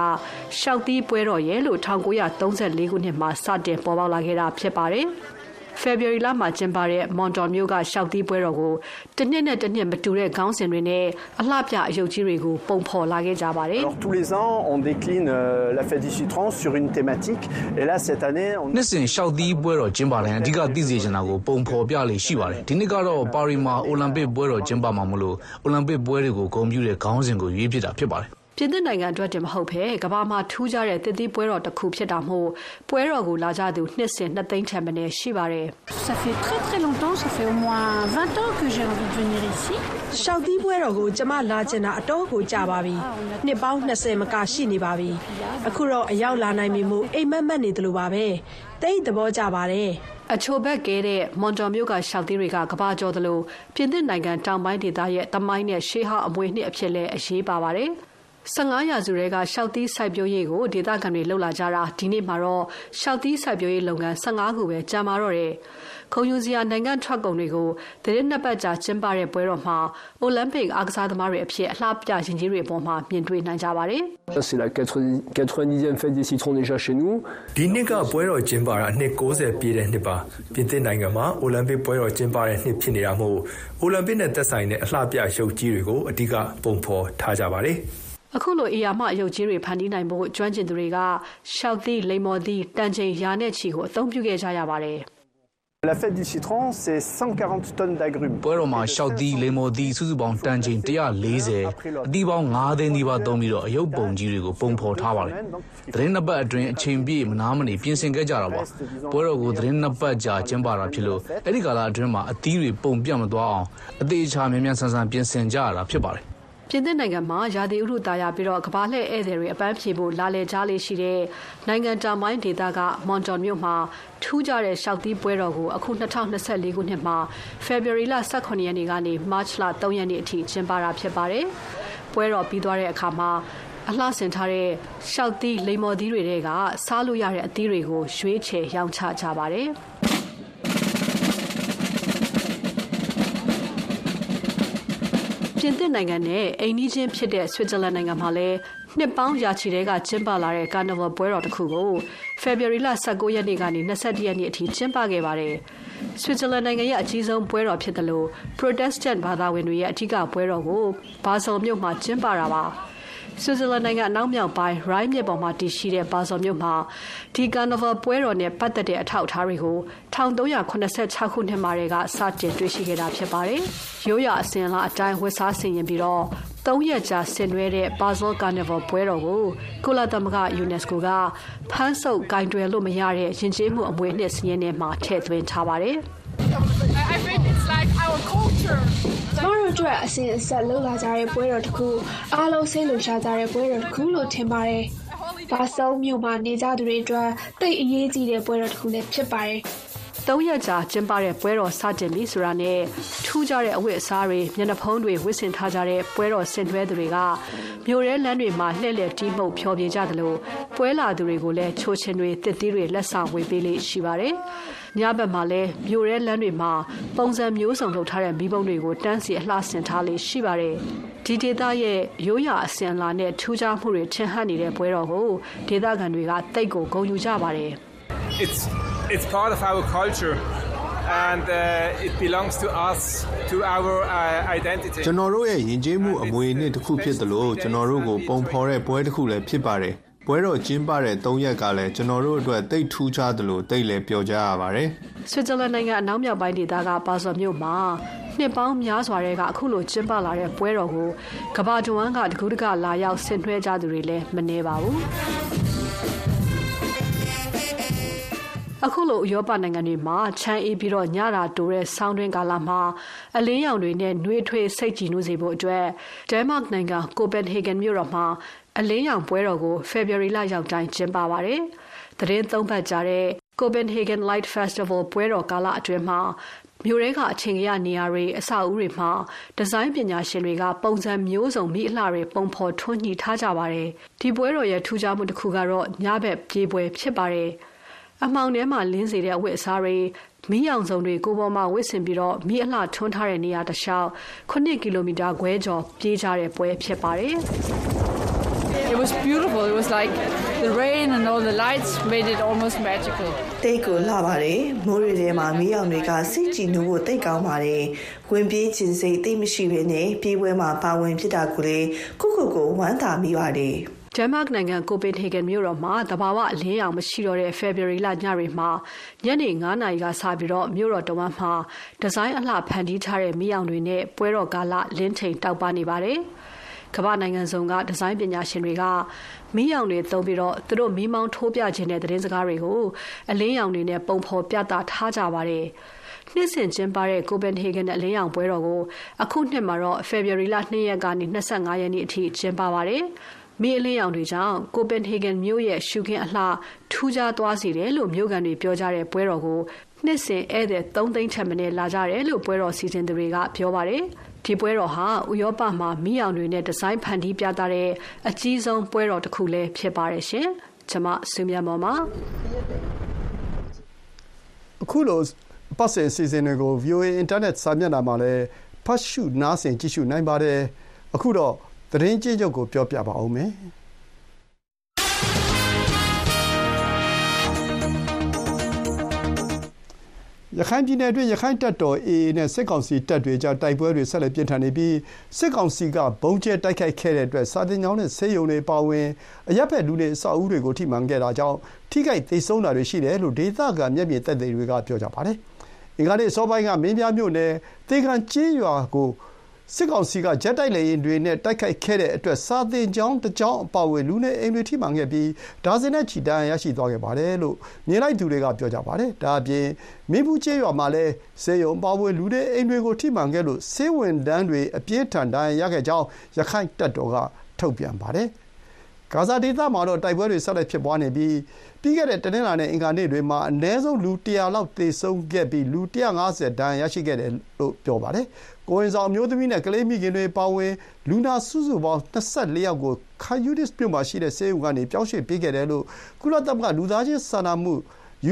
ရှောက်သီးပွဲတော်ရဲ့လို့1934ခုနှစ်မှာစတင်ပေါ်ပေါက်လာခဲ့တာဖြစ်ပါတယ်။ ဖေဖော်ဝါရီလမှာကျင်းပတဲ့မွန်တော်မြို့ကရှောက်သီးပွဲတော်ကိုတစ်နှစ်နဲ့တစ်နှစ်မတူတဲ့ခေါင်းစဉ်တွေနဲ့အလှပြအယုတ်ကြီးတွေကိုပုံဖော်လာခဲ့ကြပါတယ်။ Alors tous les ans on décline la fête du citron sur une thématique et là cette année on နှစ်စဉ်ရှောက်သီးပွဲတော်ကျင်းပတိုင်းအဓိကသိစေချင်တာကိုပုံဖော်ပြလေရှိပါတယ်။ဒီနှစ်ကတော့ပါရီမှာအိုလံပစ်ပွဲတော်ကျင်းပမှာမလို့အိုလံပစ်ပွဲတွေကိုဂုဏ်ပြုတဲ့ခေါင်းစဉ်ကိုရွေးဖြစ်တာဖြစ်ပါတယ်။ ပြင်သစ်နိုင်ငံအတွက်တင်မဟုတ်ဘဲကမ္ဘာမှာထူးခြားတဲ့သစ်သီးပွဲတော်တစ်ခုဖြစ်တာမို့ပွဲတော်ကိုလာကြသူနှစ်စဉ်နှစ်သိန်းထက်မနည်းရှိပါတယ်။ Ça fait très très longtemps, ça fait au moins 20 ans que j'ai envie de venir ici. ရှောက်သီးပွဲတော်ကိုကျမလာကျင်တာအတော်ကိုကြာပါပြီ။နှစ်ပေါင်း20မကရှိနေပါပြီ။အခုတော့အရောက်လာနိုင်ပြီမို့အိမ်မက်မက်နေတယ်လို့ပါပဲ။တိတ်သဘောကျပါတယ်။အချိုဘက်ကဲတဲ့မွန်တော်မြို့ကရှောက်သီးတွေကကဘာကျော်သလိုပြင်သစ်နိုင်ငံတောင်ပိုင်းဒေသရဲ့တမိုင်းနဲ့ရှေးဟောင်းအမွေနှစ်အဖြစ်လဲအရေးပါပါတယ်။ 15ရာစုထဲကရှောက်သီးစိုက်ပျိုးရေးကိုဒေသခံတွေလှုပ်လာကြတာဒီနေ့မှာတော့ရှောက်သီးစိုက်ပျိုးရေးလုပ်ငန်း15ခုပဲကြာမာတော့တယ်။ခုံယူစရာနိုင်ငံထွက်ကုန်တွေကိုတရက်နှစ်ပတ်ကြာကျင်းပတဲ့ပွဲတော်မှာအိုလံပစ်အားကစားသမားတွေအဖြစ်အလှပြရင်ကြီးတွေအပေါ်မှာမြင်တွေ့နိုင်ကြပါတယ်။ C'est la 90e fête des citrons déjà chez nous. ဒီနှစ်ကပွဲတော်ကျင်းပတာနှစ်60ပြည့်တဲ့နှစ်ပါ။ပြင်သစ်နိုင်ငံမှာအိုလံပစ်ပွဲတော်ကျင်းပတဲ့နှစ်ဖြစ်နေတာမို့အိုလံပစ်နဲ့သက်ဆိုင်တဲ့အလှပြရုပ်ကြီးတွေကိုအဓိကပုံဖော်ထားကြပါတယ်။ အခုလိုအရာမအယုတ်ကြီးတွေဖန်တီးနိုင်ဖို့ကျွမ်းကျင်သူတွေကရှောက်သီးလိမ္မော်သီးတန်ချိန်ရာနဲ့ချီကိုအသုံးပြုခဲ့ကြရပါတယ်။ La fête du citron, c'est 140 tonnes d'agrumes. ပွဲတော်မှာရှောက်သီးလိမ္မော်သီးစုစုပေါင်းတန်ချိန်140အသီးပေါင်း9သိန်းသီးပါသုံးပြီးတော့အယုတ်ပုံကြီးတွေကိုပုံဖော်ထားပါတယ်။သတင်းနှစ်ပတ်အတွင်းအချိန်ပြည့်မနာမနေပြင်ဆင်ခဲ့ကြတာပါ။ပွဲတော်ကိုသတင်းနှစ်ပတ်ကြာကျင်းပတာဖြစ်လို့အဲ့ဒီကာလအတွင်းမှာအသီးတွေပုံပြတ်မသွားအောင်အသေးချာမြန်မြန်ဆန်ဆန်ပြင်ဆင်ကြရတာဖြစ်ပါတယ်။ ပြင်သစ်နိုင်ငံမှာရာသီဥတုသားရပြီးတော့ကဘာလှည့်ဧည့်သည်တွေအပန်းဖြေဖို့လာလေကြားလေးရှိတဲ့နိုင်ငံတောင်ပိုင်းဒေသကမွန်တော်မြို့မှာထူးခြားတဲ့ရှောက်သီးပွဲတော်ကိုအခု2024ခုနှစ်မှာ February လ18ရက်နေ့ကနေ March လ3ရက်နေ့အထိကျင်းပတာဖြစ်ပါတယ်။ပွဲတော်ပြီးသွားတဲ့အခါမှာအလှဆင်ထားတဲ့ရှောက်သီးလိမ္မော်သီးတွေကစားလို့ရတဲ့အသီးတွေကိုရွေးချယ်ရောင်းချကြပါတယ်။ ပြင်သစ်နိုင်ငံနဲ့အိမ်နီးချင်းဖြစ်တဲ့ဆွစ်ဇာလန်နိုင်ငံမှာလည်းနှစ်ပေါင်းရာချီတဲကကျင်းပလာတဲ့ကာနာဗယ်ပွဲတော်တစ်ခုကိုဖေဖော်ဝါရီလ19ရက်နေ့ကနေ21ရက်နေ့အထိကျင်းပခဲ့ပါတယ်။ဆွစ်ဇာလန်နိုင်ငံရဲ့အကြီးဆုံးပွဲတော်ဖြစ်တယ်လို့ Protestant ဘာသာဝင်တွေရဲ့အထူးပွဲတော်ကိုဘာဆယ်မြို့မှာကျင်းပတာပါ။ ဆွစ်ဇာလန်နိုင်ငံအနောက်မြောက်ပိုင်းရိုင်းမြစ်ပေါ်မှာတည်ရှိတဲ့ဘာဇော်မြို့မှာဒီကာနာဗယ်ပွဲတော်နဲ့ပတ်သက်တဲ့အထောက်အထားတွေကို1386ခုနှစ်မှာတွေကစတင်တွေ့ရှိခဲ့တာဖြစ်ပါတယ်။ရိုးရာအစဉ်အလာအတိုင်းဝတ်စားဆင်ရင်ပြီးတော့သုံးရက်ကြာဆင်နွှဲတဲ့ Basel Carnival ပွဲတော်ကိုကုလသမဂ္ဂ UNESCO ကဖမ်းဆုပ်ကင်တွယ်လို့မရတဲ့ယဉ်ကျေးမှုအမွေအနှစ်စည်းရင်းထဲမှာထည့်သွင်းထားပါတယ်။ I think it's like our တို့ အတွက်အစဉ်အဆက်လှုပ်လာကြတဲ့ပွဲတော်တစ်ခုအားလုံးစိတ်လှုပ်ရှားကြတဲ့ပွဲတော်တစ်ခုလို့ထင်ပါတယ်။ဘာဆုံမြို့မှာနေကြသူတွေအတွက်တိတ်အရေးကြီးတဲ့ပွဲတော်တစ်ခုလည်းဖြစ်ပါတယ်။၃ရက်ကြာကျင်းပတဲ့ပွဲတော်စတင်ပြီဆိုတာနဲ့ထူးခြားတဲ့အဝတ်အစားတွေမျက်နှာဖုံးတွေဝတ်ဆင်ထားကြတဲ့ပွဲတော်ဆင်နွှဲသူတွေကမြို့ရဲလမ်းတွေမှာလှည့်လည်တီးမှုတ်ဖျော်ဖြေကြသလိုပွဲလာသူတွေကိုလည်းချိုးချင်တွေတစ်သီးတွေလက်ဆောင်ဝေပေးလေးရှိပါတယ်။ ညဘက်မှာလည်းမြို့ရဲလမ်းတွေမှာပုံစံမျိုးစုံလုပ်ထားတဲ့မိဘုံတွေကိုတန်းစီအလှဆင်ထားလေးရှိပါတယ်။ဒီဒေသရဲ့ရိုးရာအစဉ်အလာနဲ့ထူးခြားမှုတွေထင်ဟပ်နေတဲ့ပွဲတော်ကိုဒေသခံတွေကတိတ်ကိုဂုဏ်ယူကြပါတယ်။ It's it's part of our culture and uh, it belongs to us to our uh, identity ကျွန်တော်တို့ရဲ့ယဉ်ကျေးမှုအမွေအနှစ်တစ်ခုဖြစ်သလိုကျွန်တော်တို့ကိုပုံဖော်တဲ့ပွဲတစ်ခုလည်းဖြစ်ပါတယ် ပွဲတော်ကျင်းပတဲ့၃ရက်ကလည်းကျွန်တော်တို့အတွက်တိတ်ထူးခြားသလိုတိတ်လည်းပျော်ကြရပါတယ်ဆွစ်ဇာလန်နိုင်ငံအနောက်မြောက်ပိုင်းဒေသကပါဆော်မြို့မှာနှစ်ပေါင်းများစွာတဲ့ကအခုလိုကျင်းပလာတဲ့ပွဲတော်ကိုကဘာတဝမ်းကတကူးတကလာရောက်ဆင်နွှဲကြသူတွေလည်းမနေပါဘူးအခုလိုဥရောပနိုင်ငံတွေမှာချမ်းအေးပြီးတော့ညတာတိုးတဲ့ဆောင်းတွင်းကာလမှာအလင်းရောင်တွေနဲ့နှွေးထွေးစိတ်ကြည်နူးစေဖို့အတွက်ဒဲမတ်နိုင်ငံကိုပန်ဟေဂန်မြို့တော်မှာ အလင်းရောင်ပွဲတော်ကို February လရောက်တိုင်းကျင်းပပါတယ်။သတင်းသုံးပတ်ကြတဲ့ Copenhagen Light Festival ပွဲတော်ကာလအတွင်းမှာမြို့ရဲကအချိန်ကြီးနေရာတွေအဆောက်အဦတွေမှာဒီဇိုင်းပညာရှင်တွေကပုံစံမျိုးစုံမိအလှတွေပုံဖော်ထွန်းညှိထားကြပါတယ်။ဒီပွဲတော်ရဲ့ထူးခြားမှုတစ်ခုကတော့ညဘက်ပြေးပွဲဖြစ်ပါတယ်။အမှောင်ထဲမှာလင်းစေတဲ့အဝတ်အစားတွေမီးရောင်စုံတွေကိုပေါ်မှာဝစ်ဆင်ပြီးတော့မီးအလှထွန်းထားတဲ့နေရာတစ်လျှောက်9ကီလိုမီတာခွဲကျော်ပြေးကြတဲ့ပွဲဖြစ်ပါတယ် It was beautiful. It was like the rain and all the lights made it almost magical. တိတ်ကိုလှပါတယ်။မိုးတွေထဲမှာမီးရောင်တွေကစိတ်ကြည်နူးဖို့တိတ်ကောင်းပါတယ်။ဝင်ပြေးခြင်းစိတ်တိတ်မရှိဘဲနဲ့ပြေးပွဲမှာပါဝင်ဖြစ်တာကိုလေကိုကိုကိုဝမ်းသာမိပါတယ်။ဒန်မတ်နိုင်ငံကိုပင်ဟေဂန်မြို့တော်မှာတဘာဝအလင်းရောင်မရှိတော့တဲ့ February လညတွေမှာညနေ9နာရီကစပြီးတော့မြို့တော်တဝမ်းမှာဒီဇိုင်းအလှဖန်တီးထားတဲ့မီးရောင်တွေနဲ့ပွဲတော်ကာလလင်းထိန်တောက်ပနေပါတယ်။ ကမ္ဘာနိုင်ငံစုံကဒီဇိုင်းပညာရှင်တွေကမီးရောင်တွေသုံးပြီးတော့သူတို့မီးမောင်းထိုးပြခြင်းတဲ့သတင်းစကားတွေကိုအလင်းရောင်တွေနဲ့ပုံဖော်ပြသထားကြပါတယ်။နှစ်စဉ်ကျင်းပတဲ့ကိုပန်ဟေဂန်အလင်းရောင်ပွဲတော်ကိုအခုနှစ်မှာတော့ February လ2ရက်ကနေ25ရက်နေ့အထိကျင်းပပါတယ်။မီးအလင်းရောင်တွေကြောင့်ကိုပန်ဟေဂန်မြို့ရဲ့ရှုခင်းအလှထူးခြားသွားစေတယ်လို့မြို့ကန်တွေပြောကြတဲ့ပွဲတော်ကိုနှစ်စဉ်ဧည့်သည်3သိန်းထက်မနည်းလာကြတယ်လို့ပွဲတော်စီစဉ်သူတွေကပြောပါတယ်။ ဒီပွဲတော်ဟာဥရောပမှာမီးရောင်တွေနဲ့ဒီဇိုင်းဖန်တီးပြသတဲ့အကြီးဆုံးပွဲတော်တစ်ခုလည်းဖြစ်ပါတယ်ရှင်။ကျွန်မစုမြတ်မော်ပါ။အခုလိုပတ်စင်စီစဉ်တွေကို VOA Internet စာမျက်နှာမှာလည်းဖတ်ရှုနားဆင်ကြည့်ရှုနိုင်ပါတယ်။အခုတော့သတင်းကြီးချုပ်ကိုပြောပြပါဦးမယ် ရခိုင်ပြည်နယ်အတွင်းရခိုင်တပ်တော် AA နဲ့စစ်ကောင်စီတပ်တွေကြားတိုက်ပွဲတွေဆက်လက်ပြင်းထန်နေပြီးစစ်ကောင်စီကဘုံကျဲတိုက်ခိုက်ခဲ့တဲ့အတွက်စာတင်ကျောင်းနဲ့ဆေးရုံတွေပါဝင်အရက်ဖက်လူနေအဆောက်အဦတွေကိုထိမှန်ခဲ့တာကြောင့်ထိခိုက်သိဆုံးတာတွေရှိတယ်လို့ဒေသခံမျက်မြင်သက်သေတွေကပြောကြပါတယ်။အင်္ဂါနေ့စောပိုင်းကမင်းပြားမြို့နယ်သေကန်ကျေးရွာကို စစ်ကောင်စီက ဂျက်တိုက်လေယာဉ်တွေနဲ့ တိုက်ခိုက်ခဲ့တဲ့အတွက် စာသင်ကျောင်းတစ်ကျောင်းအပါအဝင် လူနေအိမ်တွေ ထိမှန်ခဲ့ပြီး ဒါဇင်နဲ့ချီ ဒဏ်ရာရရှိသွားခဲ့ပါတယ်လို့ မြင်လိုက်သူတွေက ပြောကြပါတယ်။ဒါအပြင် မင်းဘူးကျေးရွာမှာလည်း ဆေးရုံအပါအဝင် လူနေအိမ်တွေကို ထိမှန်ခဲ့လို့ ဆေးဝန်ထမ်းတွေ အပြင်းထန် ဒဏ်ရာရခဲ့ကြောင်းရခိုင့်တပ်တော်က ထုတ်ပြန်ပါတယ်။ ဂါဇာဒေသမှာတော့တိုက်ပွဲတွေဆက်လက်ဖြစ်ပွားနေပြီးပြီးခဲ့တဲ့တနင်္လာနဲ့အင်္ဂါနေ့တွေမှာအနည်းဆုံးလူ၁၀၀လောက်သေဆုံးခဲ့ပြီးလူ၁၅၀ဒဏ်ရာရရှိခဲ့တယ်လို့ပြောပါတယ်ကိုဝင်ဆောင်အမျိုးသမီးနဲ့ကလေးမိခင်တွေပါဝင်လူနာစုစုပေါင်း24ယောက်ကိုခါယူဒစ်မြို့မှာရှိတဲ့ဆေးရုံကနေပြောင်းရွှေ့ပေးခဲ့တယ်လို့ကုလသမဂ္ဂလူသားချင်းစာနာမှု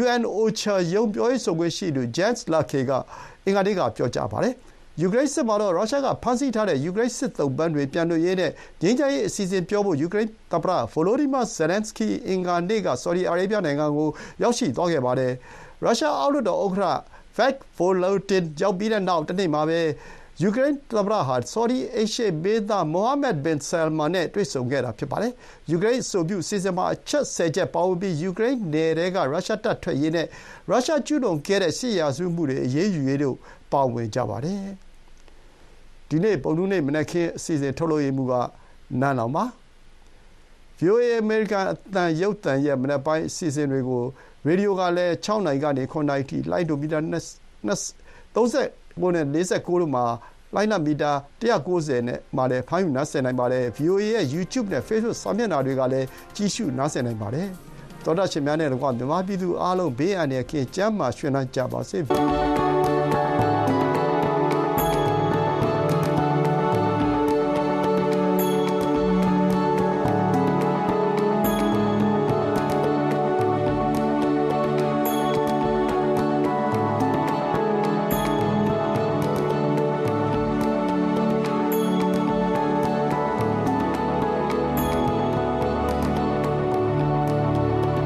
UNOCHA ရုံးပြောရေးဆိုခွင့်ရှိသူ Jens Laerke ကအင်္ဂါနေ့ကပြောကြားပါတယ်။ ယူကရိန်းစစ်မှာတော့ရုရှားကဖမ်းဆီးထားတဲ့ယူကရိန်းစစ်သုံ့ပန်းတွေပြန်လွှတ်ရေးနဲ့ငြိမ်းချမ်းရေးအစီအစဉ်ပြောဖို့ယူကရိန်းသမ္မတ Volodymyr Zelenskyy အင်္ဂါနေ့ကဆော်ဒီအာရေဗျနိုင်ငံကိုရောက်ရှိသွားခဲ့ပါတယ်။ရုရှားအောက်လွှတ်တော်ဥက္ကဋ္ဌ Vek Volodin ရောက်ပြီးတဲ့နောက်တနေ့မှာပဲယူကရိန်းသမ္မတဟာဆော်ဒီအိမ်ရှေ့မင်းသားမိုဟာမက်ဘင်ဆယ်မန်နဲ့တွေ့ဆုံခဲ့တာဖြစ်ပါတယ်။ယူကရိန်းအဆိုပြုအစီအစဉ်မှာအချက်၁၀ချက်ပါဝင်ပြီးယူကရိန်းနယ်ထဲကရုရှားတပ်ထွက်ရေးနဲ့ရုရှားကျူးလွန်ခဲ့တဲ့စစ်ရာဇဝတ်မှုတွေအရေးယူရေးတို့ ပါဝင်ကြပါတယ်။ဒီနေ့ဗုဒ္ဓဟူးနေ့မနက်ခင်းအစီအစဉ်ထုတ်လုပ်ရေးမှူးကနန်းလောင်ပါ။ VOA အမေရိကန်အသံရုပ်သံရဲ့မနက်ပိုင်းအစီအစဉ်တွေကိုရေဒီယိုကလည်း၆နာရီကနေ၇နာရီထိလိုင်းဒိုမီတာ၃49တို့မှာလှိုင်းနမီတာ190နဲ့မှာလည်းဖမ်းယူနားဆင်နိုင်ပါတယ်။ VOA ရဲ့ YouTube နဲ့ Facebook စာမျက်နှာတွေကလည်းကြည့်ရှုနားဆင်နိုင်ပါတယ်။သောတာရှင်များနဲ့တကွမြန်မာပြည်သူအားလုံးဘေးအန္တရာယ်ကင်းကျန်းမာရွှင်လန်းကြပါစေ။